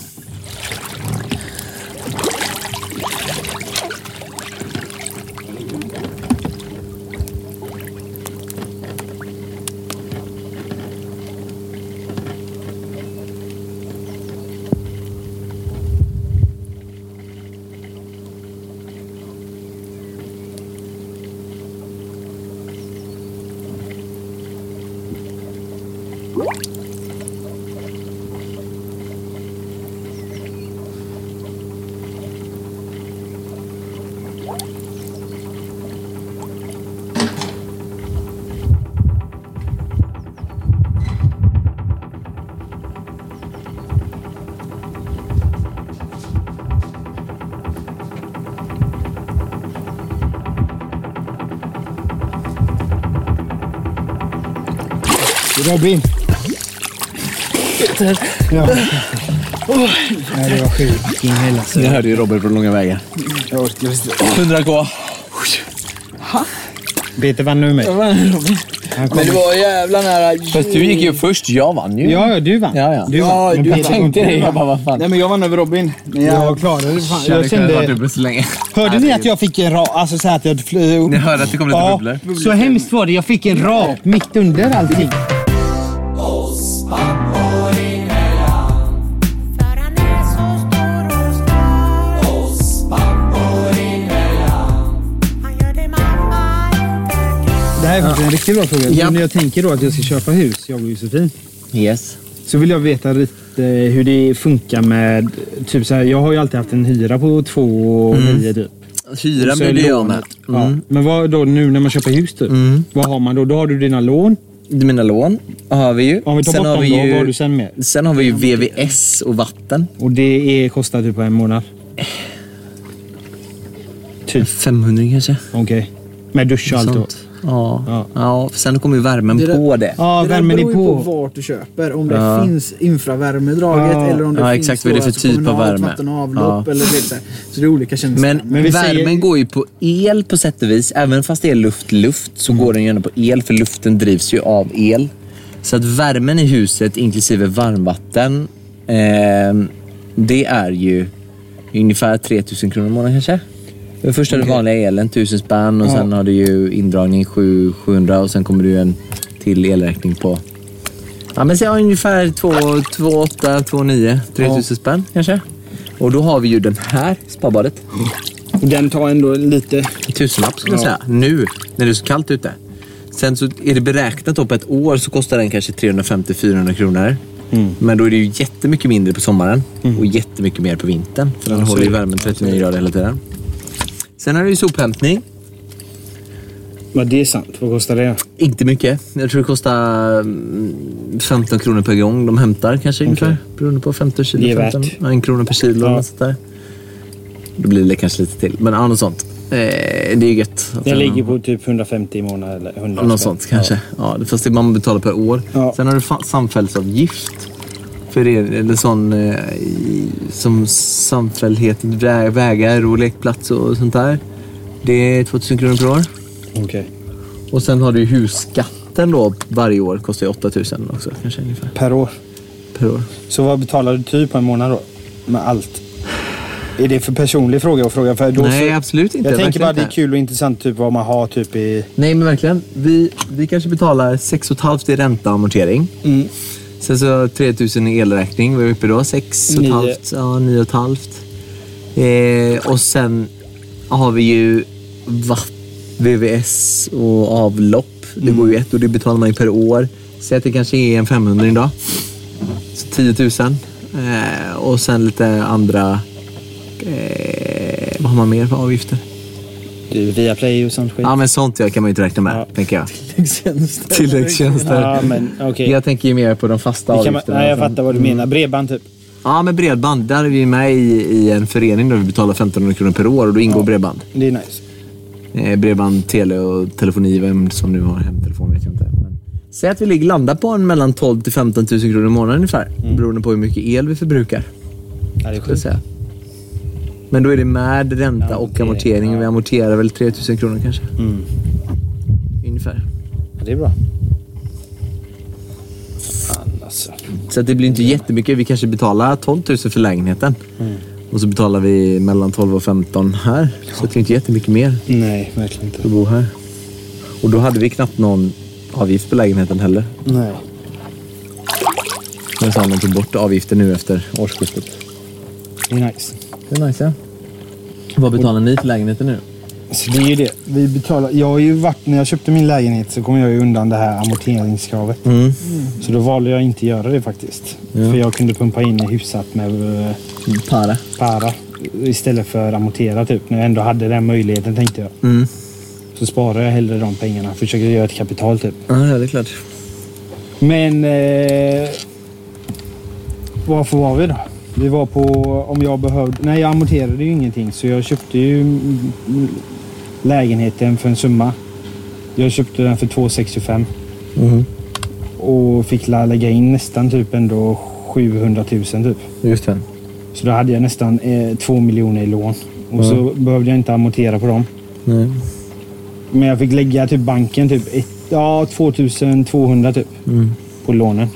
Robin. Ja. Nej, det var sjukt. Jag hörde ju Robin från långa vägar. 100k. Peter vann nu med. Han kom. Men det var jävla nära. Fast du gick ju först. Jag vann ju. Ja, ja, du vann. Ja, ja. Du Ja, vann. Du vann. kom tänkte det. Jag bara, vad fan. Nej, men jag vann över Robin. Men jag, Jag klarade det. Fan. Jag Jag kände... så länge. Hörde ni att jag fick en rak... Alltså så här att jag... fl- Ni hörde att det kom lite Ja, bubblor? så hemskt var det. Jag fick en rak mitt under allting. Här är faktiskt en riktigt bra fråga. Ja. När jag tänker då att jag ska köpa hus, jag och Josefin, Yes. så vill jag veta lite hur det funkar med... Typ så här, jag har ju alltid haft en hyra på 2 Mm. 9 typ. Hyra blir det jag med. Ja. Men vad då nu när man köper hus typ? Vad har man då? Då har du dina lån. Mina lån har vi ju. Om vi tar bort har dem vi då, ju- vad har du sen med? Sen har vi ju VVS och vatten. Och det är, kostar typ en månad. Typ. 500 kanske. Okej. Med dusch och allt då? Ja. Ja. ja. för sen kommer ju värmen Det där- på det. Ja, det värmen beror är ju på på. vart du köper. Om det Ja. finns infravärmedraget Ja. eller om det Ja, finns exakt. Vad är det för typ av värme? vatten och avlopp. Ja. Eller det, så, så det är olika tjänster. Men, Men värmen säger- går ju på el på sätt och vis. Även fast det är luft-luft så går den ju ändå på el för luften drivs ju av el. Så att värmen i huset inklusive varmvatten eh, det är ju ungefär 3000 kronor i månaden kanske. För först är den vanliga elen 1000 spänn och sen har du ju indragning 7 700 och sen kommer du en till elräkning på Ja men säg ungefär 2 8 2 9 3000 spänn kanske. Och då har vi ju den här spabadet. Och den tar ändå lite... Tusenlapp skulle jag säga. Nu, när det är så kallt ute. Sen så är det beräknat på ett år så kostar den kanske 350-400 kronor. Men då är det ju jättemycket mindre på sommaren och jättemycket mer på vintern. För den håller ju värmen 39 grader hela tiden. Sen har du ju sophämtning. Ja, det är sant. Vad kostar det? Inte mycket. Jag tror det kostar mm, 15 kronor per gång de hämtar kanske ungefär. Beroende på 15 kilo. Det är värt. 15, ja, en krona per kilo. Ja. sånt där. Då blir det kanske lite till. Men ja, något sånt. Eh, det är gött. den- ligger på typ 150 i månaden eller 100 Något sånt kanske. Ja. det fast det man betalar per år. Ja. Sen har du samfällsavgift. För det, eller sån eh, som samfällighet, vä- vägar och lekplats och sånt där. Det är 2000 kronor per år. Okej. Och sen har du husskatten då varje år. Kostar ju 8000 också kanske ungefär Per år. per år. Så vad betalar du typ på en månad då? Med allt? Är det för personlig fråga att fråga? För då Nej, så, absolut inte. Jag tänker bara det är kul och intressant typ vad man har typ i... Nej, men verkligen. Vi, vi kanske betalar 6 500 i ränta och amortering. Mm. Sen så 3000 i elräkning. Vad är vi uppe då? 6 Nio. 500? Ja, 9 500. Eh, och sen har vi ju vatt, VVS och avlopp. Det går ju ett och det betalar man ju per år. Säg att det kanske är en 500 idag. Så 10 000. Eh, och sen lite andra... Eh, vad har man mer för avgifter? Viaplay och sånt skit. Ja, men sånt ja, kan man ju inte räkna med, Ja. tänker jag. Tilläggstjänster. Tilläggstjänster. Ja, men okej. Jag tänker ju mer på de fasta kan man- avgifterna. Nej, jag fattar vad du menar. Bredband typ. Ja, men bredband. Där är vi med i, i en förening där vi betalar 1500 kronor per år och då ingår bredband. Det är nice. Eh, bredband, tele och telefoni. Vem som nu har hemtelefon vet jag inte. Men, säg att vi ligger landar på en mellan 12 till 15 000 kronor i månaden ungefär. Beroende på hur mycket el vi förbrukar. Ja, det är sjukt. Men då är det med ränta och Amortering, ja. Vi amorterar väl 3 000 kronor kanske. Mm. Ungefär. Ja, det är bra. Fan alltså. Så det blir inte jättemycket. Vi kanske betalar 12 000 för lägenheten. Mm. Och så betalar vi mellan 12 och 15 här. Så det är inte jättemycket mer Nej, verkligen inte. för att bo här. Och då hade vi knappt någon avgift på lägenheten heller. Nej. Men så har man tog bort avgiften nu efter årsskiftet. Det är nice. Det är nice ja. Vad betalar ni för lägenheten nu? Så det är ju det. Vi betalar, jag har ju varit, när jag köpte min lägenhet så kom jag ju undan det här amorteringskravet. Mm. Så då valde jag inte göra det faktiskt. Ja. För jag kunde pumpa in hyfsat med eh, Para. para istället för amortera typ. När jag ändå hade den möjligheten tänkte jag. Mm. Så sparar jag hellre de pengarna. Försöker göra ett kapital typ. Ja, det är klart. Men... Eh, varför var vi då? Vi var på om jag behövde... Nej, jag amorterade ju ingenting. Så jag köpte ju mm, mm, lägenheten för en summa. Jag köpte den för 265 Mhm. och fick lägga in nästan typ ändå 700 000 typ. Just det. Så då hade jag nästan eh, 2 miljoner i lån. Och så behövde jag inte amortera på dem. Nej. Men jag fick lägga typ banken typ ett, ja, 2200 typ Mm. på lånen.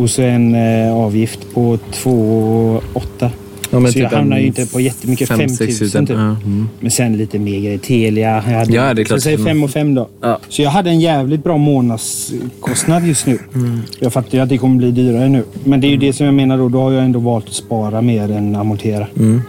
Mm. Och så en eh, avgift på 2,8. Ja, men så jag typ hamnar en ju inte på jättemycket. fem, 5 sex 000 tusen. typ. Ja, mm. Men sen lite mer grejer. Telia. Jag hade, Ja, det är klart. Så säg 5 och 5 då. Ja. Så jag hade en jävligt bra månadskostnad just nu. Mm. Jag fattar ju att det kommer bli dyrare nu. Men det är ju det som jag menar då. Då har jag ändå valt att spara mer än amortera. Mm.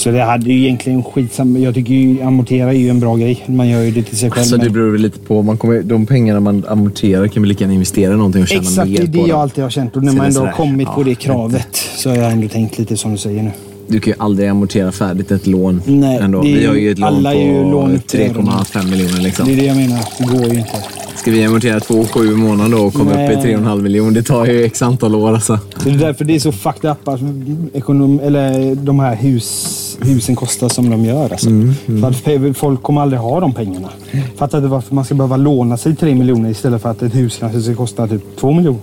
Så det hade ju egentligen skitsamma. Jag tycker ju amortera är ju en bra grej. Man gör ju det till sig själv. Alltså det beror väl lite på. Man kommer, de pengarna man amorterar kan vi lika gärna investera i någonting och tjäna Exakt, det mer är på det jag dem. alltid har känt. Och när man det är ändå har kommit på ja, det kravet så har jag ändå tänkt lite som du säger nu. Du kan ju aldrig amortera färdigt ett lån Nej, ändå. det är Vi har ju ett lån alla är på lån upp till 3,5 miljoner liksom. Det är det jag menar. Det går ju inte. Ska vi amortera 2,7 i månaden då och komma Nej. upp i 3,5 miljoner? Det tar ju x antal år alltså. Det är därför det är så fucked up att ekonom, eller de här hus, husen kostar som de gör. Alltså. Mm, För att folk kommer aldrig ha de pengarna. Fattar inte varför man ska behöva låna sig 3 miljoner istället för att ett hus kanske ska kosta typ 2 miljoner.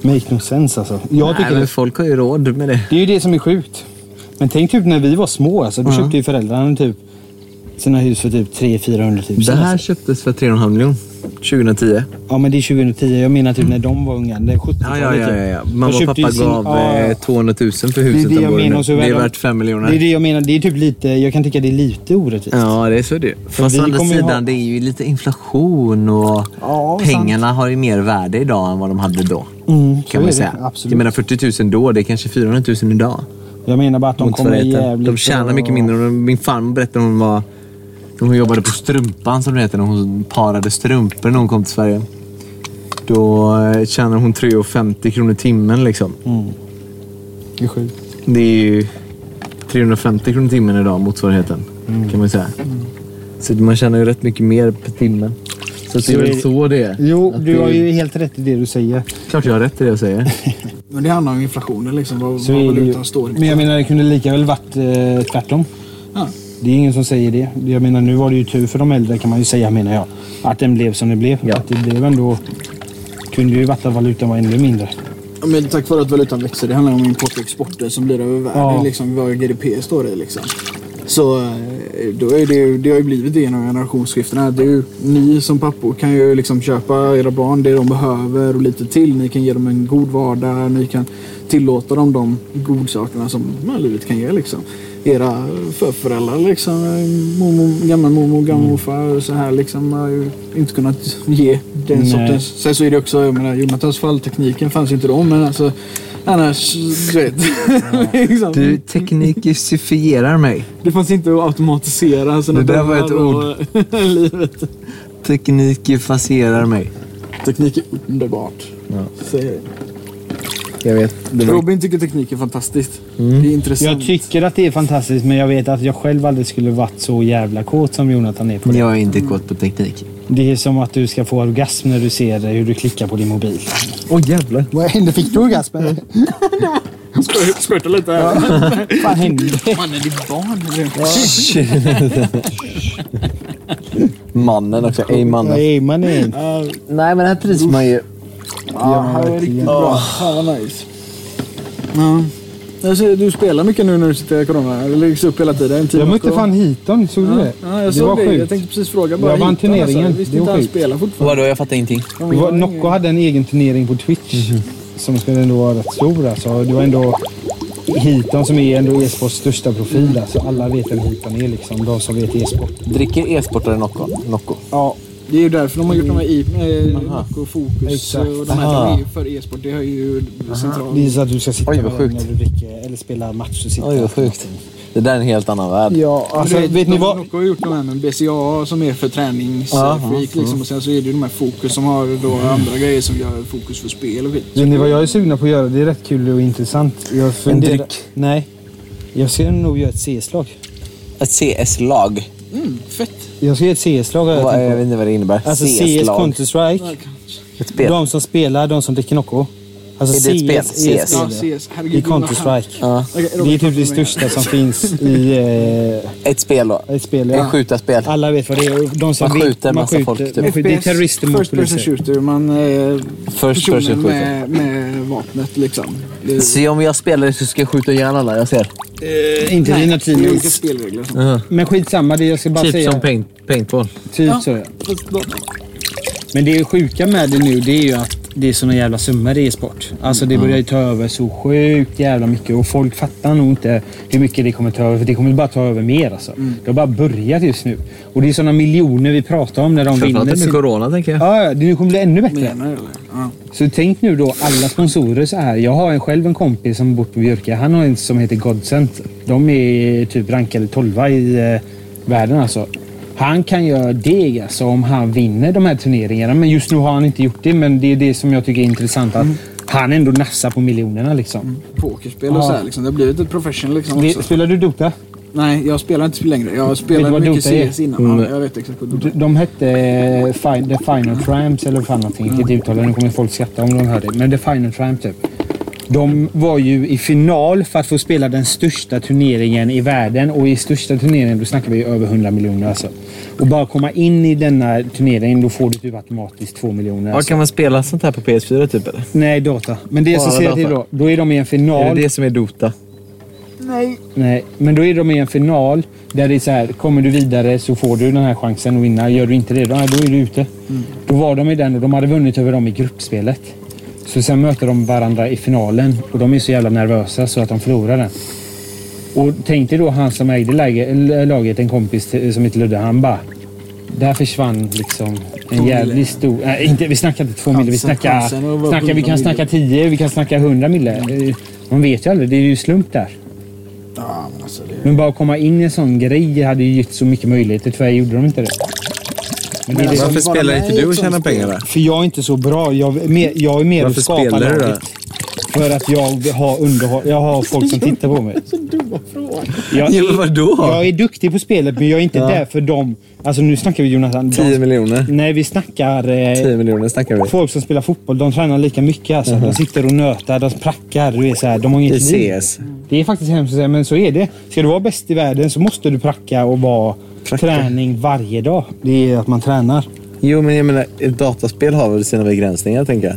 Make no sense alltså. Jag Nej, men folk har ju råd med det. Det är ju det som är sjukt. Men tänk typ när vi var små. Alltså, då köpte ju föräldrarna typ sina hus för typ 300 000 Det här köptes för 3,5 miljoner 2010. Ja men det är 2010. Jag menar typ när de var unga. Det är 70 Ja, ja, ja. ja, ja. Mamma och pappa sin- gav ja, eh, ja. 200 000 för Det är huset det de bor i Det är värt 5 miljoner. Det är det jag menar. Det är typ lite, jag kan tycka det är lite orättvist. Ja, det är så det är. Fast å andra sidan, ha- det är ju lite inflation och Ja, pengarna har ju mer värde idag än vad de hade då. Mm, Kan man det. säga. Absolut. Jag menar 40 000 då, det är kanske 400 000 idag. Jag menar bara att de kommer jävligt De tjänar mycket mindre. Min farmor berättade om hon var... Hon jobbade på Strumpan som det heter. När hon parade strumpor när hon kom till Sverige. Då eh, tjänade hon 3,50 kronor timmen liksom. Det är sjukt. Det är ju 350 kronor timmen idag, motsvarigheten. Kan man säga. Så man tjänar ju rätt mycket mer per timme. Så det är väl det- så det är. Jo, Att du det- har ju helt rätt i det du säger. Klart jag har rätt i det jag säger. <laughs> Men det handlar om inflationen liksom. Vad, Så vad är det ju. valutan står i. Men jag menar det kunde lika väl varit eh, tvärtom. Det är ingen som säger det. Jag menar nu var det ju tur för de äldre kan man ju säga menar jag. Att den blev som den blev. Ja. Att det blev ändå... Kunde ju varit att valutan var ännu mindre. Ja, Men tack vare att valutan växer. Det handlar om import och export som blir över världen. Ja. Liksom, vad GDP står i liksom. Så eh, då är det, det har ju blivit det genom generationsskiftena. Det är ju, ni som pappor kan ju liksom köpa era barn det de behöver och lite till. Ni kan ge dem en god vardag. Ni kan tillåta dem de godsakerna som livet kan ge. Liksom. Era förföräldrar, liksom, mormor, gamla mormor, gamla morfar och så här liksom, har ju inte kunnat ge den Nej. sortens. Sen så är det också, jag menar, Jonathans fall, tekniken fanns ju inte då, men alltså annars, du vet. <laughs> liksom. Du teknikifierar mig. Det fanns inte att automatisera såna Det där var ett och <laughs> livet. Teknikifacerar mig. Teknik är underbart. Ja. Säger det. Jag vet. Det var... Robin tycker teknik är fantastiskt. Mm. Det är intressant. Jag tycker att det är fantastiskt, men jag vet att jag själv aldrig skulle varit så jävla kåt som Jonathan är på det. Jag är inte kåt på teknik. Det är som att du ska få orgasm när du ser hur du klickar på din mobil. Åh oh, jävlar. Vad hände? Fick du orgasm? Skvärta lite här. Vad fan hände? Mannen, ditt barn. Mannen också. Ej mannen. Nej, man är... Nej men här trivs man ju. Ja, det var riktigt bra. Fan vad nice. Ja. Jag ser, du spelar mycket nu när du sitter i corona. Det läggs upp hela tiden. Jag mötte fan Hiton, såg du det? Ja, jag det såg var det. Jag sjukt. tänkte precis fråga bara. Jag vann Hitan, turneringen. Alltså. Jag visste Det inte han spelar fortfarande. Vadå? Jag fattar ingenting. Ja, jag Nocco hade en egen turnering på Twitch som skulle ändå vara rätt stor. Alltså. Det var ändå Hiton som är ändå e-sports största profil. Alltså. Alla vet vem Hiton är, liksom. de som vet e-sport. Dricker e-sportare Nocco? Nocco? Ja, det är ju därför de har gjort de här i, eh, Nocco Fokus Exakt. och de här Aha. de är för e-sport. Det har ju centralt. Det är så att du ska sitta Oj, vad sjukt. när du dricker eller spelar match. Och sitta Oj vad sjukt. Det där är en helt annan värld. Ja, alltså, du vet ni vad? Nocco har gjort de här med BCA som är för träningsfreak liksom. Och sen så är det ju de här Fokus som har då andra grejer som gör fokus för spel och skit. Vet ni vad jag är sugna på att göra? Det är rätt kul och intressant. Jag funderar... dryck? Nej. Jag ska nog göra ett CS-lag. Ett CS-lag. Mm, fett. Jag ska göra ett CS-lag har jag Vad- tänkt Jag på. vet inte vad det innebär. Alltså CS, CS-lag. Counter-Strike. Ett spel. De som spelar, de som dricker Nocco. Alltså Är det ett spel? är ett CS? Ja, spel, CS. I Herregud. Counter-Strike. Ja. Okej, Det är typ det största som <laughs> finns i eh, Ett spel då. ett spel. Ett Ja. skjutarspel. Alla vet vad det är. De som Man skjuter massa skjuter- folk, typ. man skjuter- Det är terrorister mot First person poliser. shooter. Man är First person shooter. med, med vapnet liksom. Det, Se om jag spelar det så ska jag skjuta ihjäl alla jag ser. Eh, inte Nej, dina det är olika spelregler. sånt. Men skitsamma, det jag ska bara Typ säga. som paint, paintball. Typ så ja. Men det sjuka med det nu det är ju att det är såna jävla summor i e-sport. Alltså det börjar ju ta över så sjukt jävla mycket och folk fattar nog inte hur mycket det kommer ta över. För det kommer bara ta över mer alltså. Det har bara börjat just nu. Och det är såna miljoner vi pratar om när de vinner. Framförallt sin- corona tänker jag. Ja, det kommer bli ännu bättre. Menar? Ja. Så tänk nu då alla sponsorer så här. Jag har en, själv en kompis som bor på Björka. Han har en som heter Godsent. De är typ rankade 12 i eh, världen alltså. Han kan göra deg alltså om han vinner de här turneringarna. Men just nu har han inte gjort det. Men det är det som jag tycker är intressant. Att han ändå nafsar på miljonerna liksom. Pokerspel och Ja. så här liksom. Det har blivit ett profession liksom Det, också. spelar du Dota? Nej, jag spelar inte längre. Jag spelade mycket Dota är? CS innan. Ja, jag vet exakt vad Dota De, hette eh, fin, The Final Tramps eller vad fan någonting. Inte uttala det. Nu kommer folk skratta om de hör det. Men The Final Tramp typ. De var ju i final för att få spela den största turneringen i världen. Och i största turneringen då snackar vi över 100 miljoner alltså. Och bara komma in i denna turnering då får du typ automatiskt 2 miljoner. Ja, Alltså. kan man spela sånt här på PS4 typ eller? Nej, data. Men det Bara säga till då. Då är de i en Är final. det det som är Dota? Nej, men då är de i en final där det är så här, kommer du vidare så får du den här chansen att vinna. Gör du inte det, då, då är du ute. Då var de i den och de hade vunnit över dem i gruppspelet. Så sen möter de varandra i finalen och de är så jävla nervösa så att de förlorar den. Och tänk dig då han som ägde laget, en kompis som heter Ludde, han bara... Där försvann liksom en jävligt stor... Nej, inte, vi snackar inte två mille. Vi snackar, att snackar, vi 100 kan snacka tio, vi kan snacka hundra mille. Man vet ju aldrig. Det är ju slump där. Ja, men alltså. Men bara komma in i en sån grej hade ju gett så mycket möjligheter. Tyvärr gjorde de inte det. Men alltså, Varför bara spelar med inte i du och tjänar pengar där? för jag är inte så bra. Jag, är mer- jag är mer Varför att skapa spelar du då? För att jag har underhåll. Jag har folk som tittar på mig. <laughs> Jag Ja, vadå? Jag är duktig på spelet men jag är inte där för dem. Alltså nu snackar vi Jonathan. 10 De, miljoner. nej vi snackar eh, 10 miljoner snackar vi. folk som spelar fotboll. De tränar lika mycket alltså. De sitter och nötar, de prackar. Du vet, så här, de har I inget liv. CS. Det är faktiskt hemskt att säga, men så är det. Ska du vara bäst i världen så måste du pracka och vara Pracka. träning varje dag. Det är att man tränar. Jo, men jag menar, ett dataspel har väl sina begränsningar, tänker jag.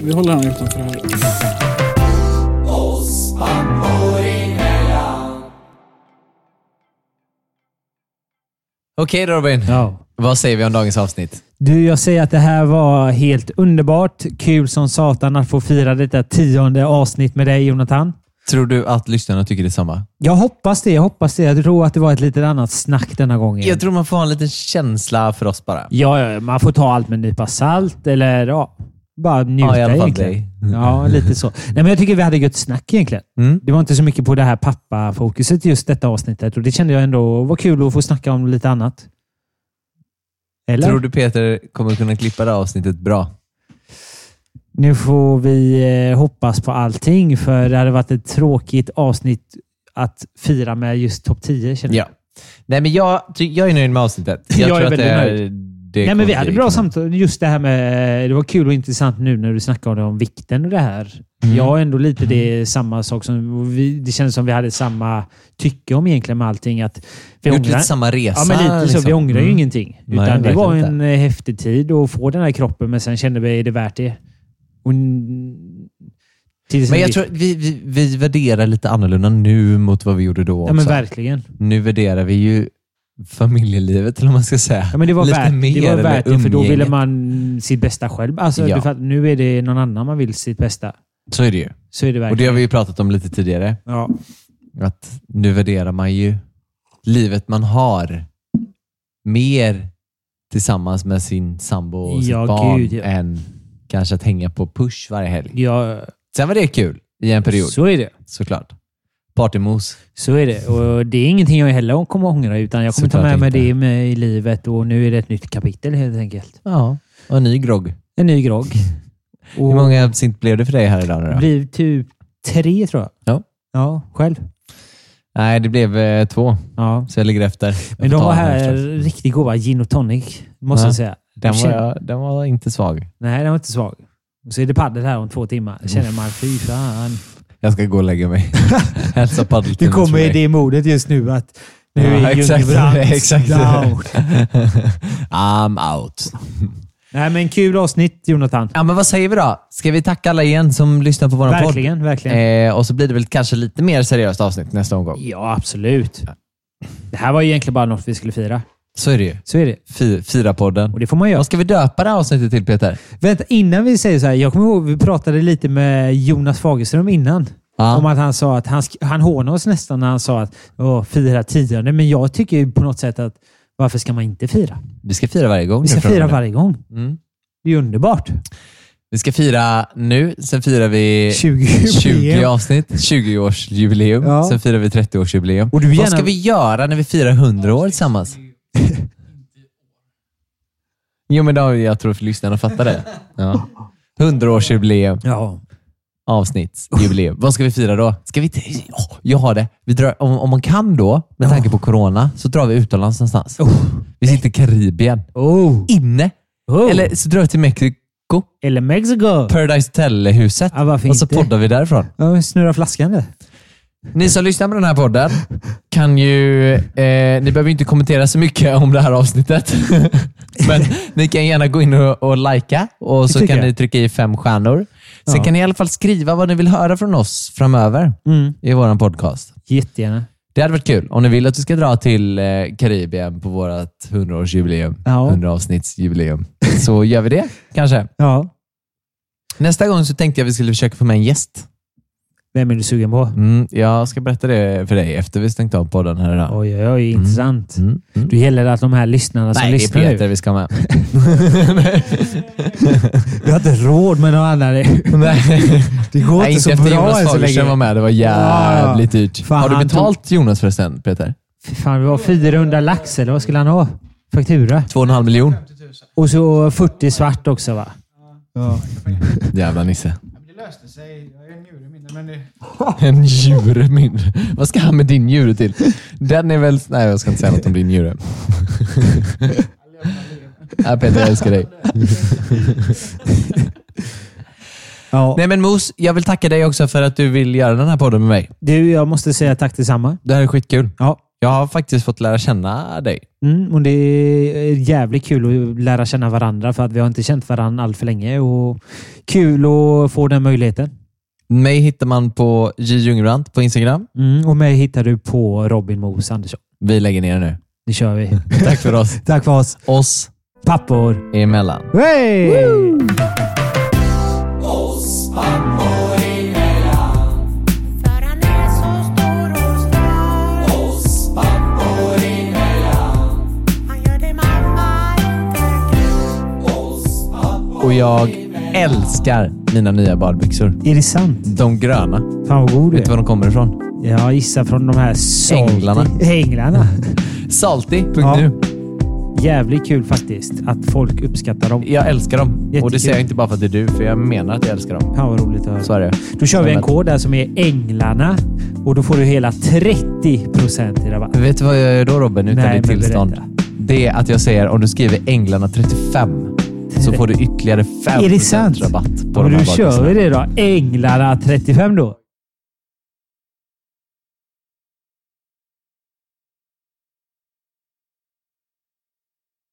Vi håller han utanför här. Okej då Robin. Ja. Vad säger vi om dagens avsnitt? Du, jag säger att det här var helt underbart. Kul som satan att få fira detta tionde avsnitt med dig Jonathan. Tror du att lyssnarna tycker detsamma? Jag hoppas det. Jag hoppas det. Jag tror att det var ett lite annat snack denna gången. Jag tror man får ha en liten känsla för oss bara. Ja, ja, man får ta allt med en nypa salt eller ja, bara njuta Ja, i alla fall egentligen. dig. Ja, lite så. <laughs> Nej, men jag tycker vi hade gött snack egentligen. Mm. Det var inte så mycket på det här pappa-fokuset just detta avsnittet och det kände jag ändå var kul att få snacka om lite annat. Eller? Tror du Peter kommer kunna klippa det här avsnittet bra? Nu får vi eh, hoppas på allting, för det hade varit ett tråkigt avsnitt att fira med just topp 10 känner jag. Ja. Nej, men jag, jag är nöjd med avsnittet. <laughs> Jag är tror att väldigt det, nöjd. Det Nej, men vi hade bra samtal. Just det här med... Det var kul och intressant nu när du snackade om, det, vikten och det här. Mm. Jag har ändå lite det samma sak som... Vi, det kändes som vi hade samma tycke om egentligen med allting. Att vi Gjort ångrar- lite samma resa. Ja, men lite så. liksom. Vi ångrar ju Mm. ingenting. Nej, Utan det verkligen var inte. en eh, häftig tid att få den här kroppen, men sen kände vi, är det värt det? Och, Men jag vi- tror vi, vi, vi värderar lite annorlunda nu mot vad vi gjorde då Ja, men också. verkligen. Nu värderar vi ju familjelivet, eller vad man ska säga. Ja, men det var lite värt, mer det, var värt det, för då ville man sitt bästa själv. Alltså, Ja. du fattar, nu är det någon annan man vill sitt bästa. Så är det ju. Så är det Och det verkligen. har vi ju pratat om lite tidigare. ja. Att nu värderar man ju livet man har mer tillsammans med sin sambo och sitt Ja, barn gud, ja. än kanske att hänga på push varje helg. ja, Sen var det kul i en period, så är det. såklart. Partymos. Så är det. Och det är ingenting jag heller kommer ångra, utan jag kommer ta Såklart med mig inte. det med i livet och nu är det ett nytt kapitel helt enkelt. Ja, och en ny grogg. En ny grogg. Och <laughs> Hur många absint blev det för dig här idag nu Det då? blir typ tre, tror jag. Ja. Ja, själv. Nej, det blev eh, två, Ja. så jag ligger efter. Jag Men får de ta var den här riktigt goda. Gin och tonic, måste Ja. jag säga. Den Jag var, jag- den var inte svag. Nej, den var inte svag. Och så är det paddel här om två timmar. Jag känner man, fy fan. Jag ska gå och lägga mig. <laughs> Hälsa Du paddelteamet kommer i det modet just nu att nu Ja, är <laughs> exakt. down. <laughs> I'm out. Nej, men kul avsnitt Jonathan. Ja, men vad säger vi då? Ska vi tacka alla igen som lyssnar på vår podd? Verkligen, verkligen. Eh, och så blir det väl kanske lite mer seriöst avsnitt nästa omgång. Ja, absolut. Det här var ju egentligen bara något vi skulle fira. Så är det ju. Så är det. Fi- Fira-podden. Och det får man göra. Vad ska vi döpa det här avsnittet till Peter? Vänta, innan vi säger så här. Jag kommer ihåg vi pratade lite med Jonas Fagerström innan. Ja. Om att han sa att han, han hånade oss nästan när han sa att Åh, fira tionde. Men jag tycker ju på något sätt att varför ska man inte fira? Vi ska fira varje gång. Vi ska fira varje gång. Mm. Det är underbart. Vi ska fira nu, sen firar vi 20 20 jubileum. avsnitt, 20-årsjubileum. Ja. Sen firar vi 30-årsjubileum. Och du vill Vad gärna- ska vi göra när vi firar 100 år tillsammans? Jo, men då, jag tror att lyssnarna fattar det. Ja. 100-årsjubileum, Ja. avsnittsjubileum. Vad ska vi fira då? Ska vi. Åh, jag har det. Vi drar, om, om man kan då, med tanke på corona, så drar vi utomlands någonstans. Vi sitter i Karibien. Oh. Inne. Oh. Eller så drar vi till Mexiko. Eller Mexico. Paradise Hotel-huset. Ja, och så inte? poddar vi därifrån. Ja, snurra flaskan där. Ni som lyssnar på den här podden kan ju... Eh, ni behöver inte kommentera så mycket om det här avsnittet. <laughs> Men ni kan gärna gå in och, och likea och så kan jag. ni trycka i fem stjärnor. Sen Ja. kan ni i alla fall skriva vad ni vill höra från oss framöver Mm. i vår podcast. Jättegärna. Det hade varit kul om ni vill att vi ska dra till eh, Karibien på vårt 100-årsjubileum, Ja. 100-avsnittsjubileum. Så gör vi det kanske. Ja. Nästa gång så tänkte jag att vi skulle försöka få med en gäst. Vem är du sugen på? Mm, jag ska berätta det för dig efter vi stängt av podden här idag. Oj, oj, oj. Intressant. Mm, mm. Du gäller att de här lyssnarna som Nej, det är lyssnar Peter nu. vi ska ha med. <laughs> Vi har inte råd med någon annan. Nej, Det går Nej, inte så bra Jonas än så Fagerström länge. var med. Det var jävligt dyrt. Fan, har du betalt Jonas förresten, Peter? Fy Fan, det var 400 lax eller vad skulle han ha? Faktura. Två och en halv miljon. Och så 40 svart också va? Jävla Nisse. Det löste sig. Jag är en men det... <laughs> En njure mindre. Vad ska han med din njure till? Den är väl... Nej, jag ska inte säga något om din njure. <laughs> Nej, Peter, jag älskar dig. Ja. Nej, men Mos, jag vill tacka dig också för att du vill göra den här podden med mig. Du, jag måste säga tack detsamma. Det här är skitkul. Ja. Jag har faktiskt fått lära känna dig. Mm, och det är jävligt kul att lära känna varandra för att vi har inte känt varandra allt för länge. Och kul att få den möjligheten. Mig hittar man på J Ljungbrant på Instagram. Mm, och mig hittar du på Robin Mos Andersson. Vi lägger ner nu. Det kör vi. <laughs> Tack för oss. <laughs> tack för oss. Oss Pappor. emellan. Hey! För han är så stor och stark Han gör det mamma inte kan Och jag älskar mina nya badbyxor. Är det sant? De gröna. Fan vad god du Vet du var de kommer ifrån? Jag gissar från de här salty- Änglarna. Änglarna. <laughs> Salty.nu. Ja. Jävligt kul faktiskt att folk uppskattar dem. Jag älskar dem. Och det Jättekul. säger jag inte bara för att det är du, för jag menar att jag älskar dem. Fan vad roligt att höra. Så är det. Då kör vi en kod där som är Änglarna och då får du hela 30% i rabatt. Vet du vad jag gör då Robin, utan Nej, ditt tillstånd? berätta. Det är att jag säger om du skriver Änglarna 35 så får du ytterligare 5% Är det sant? rabatt på Ja, de här kör bakisarna. vi det då. Änglarna 35 då.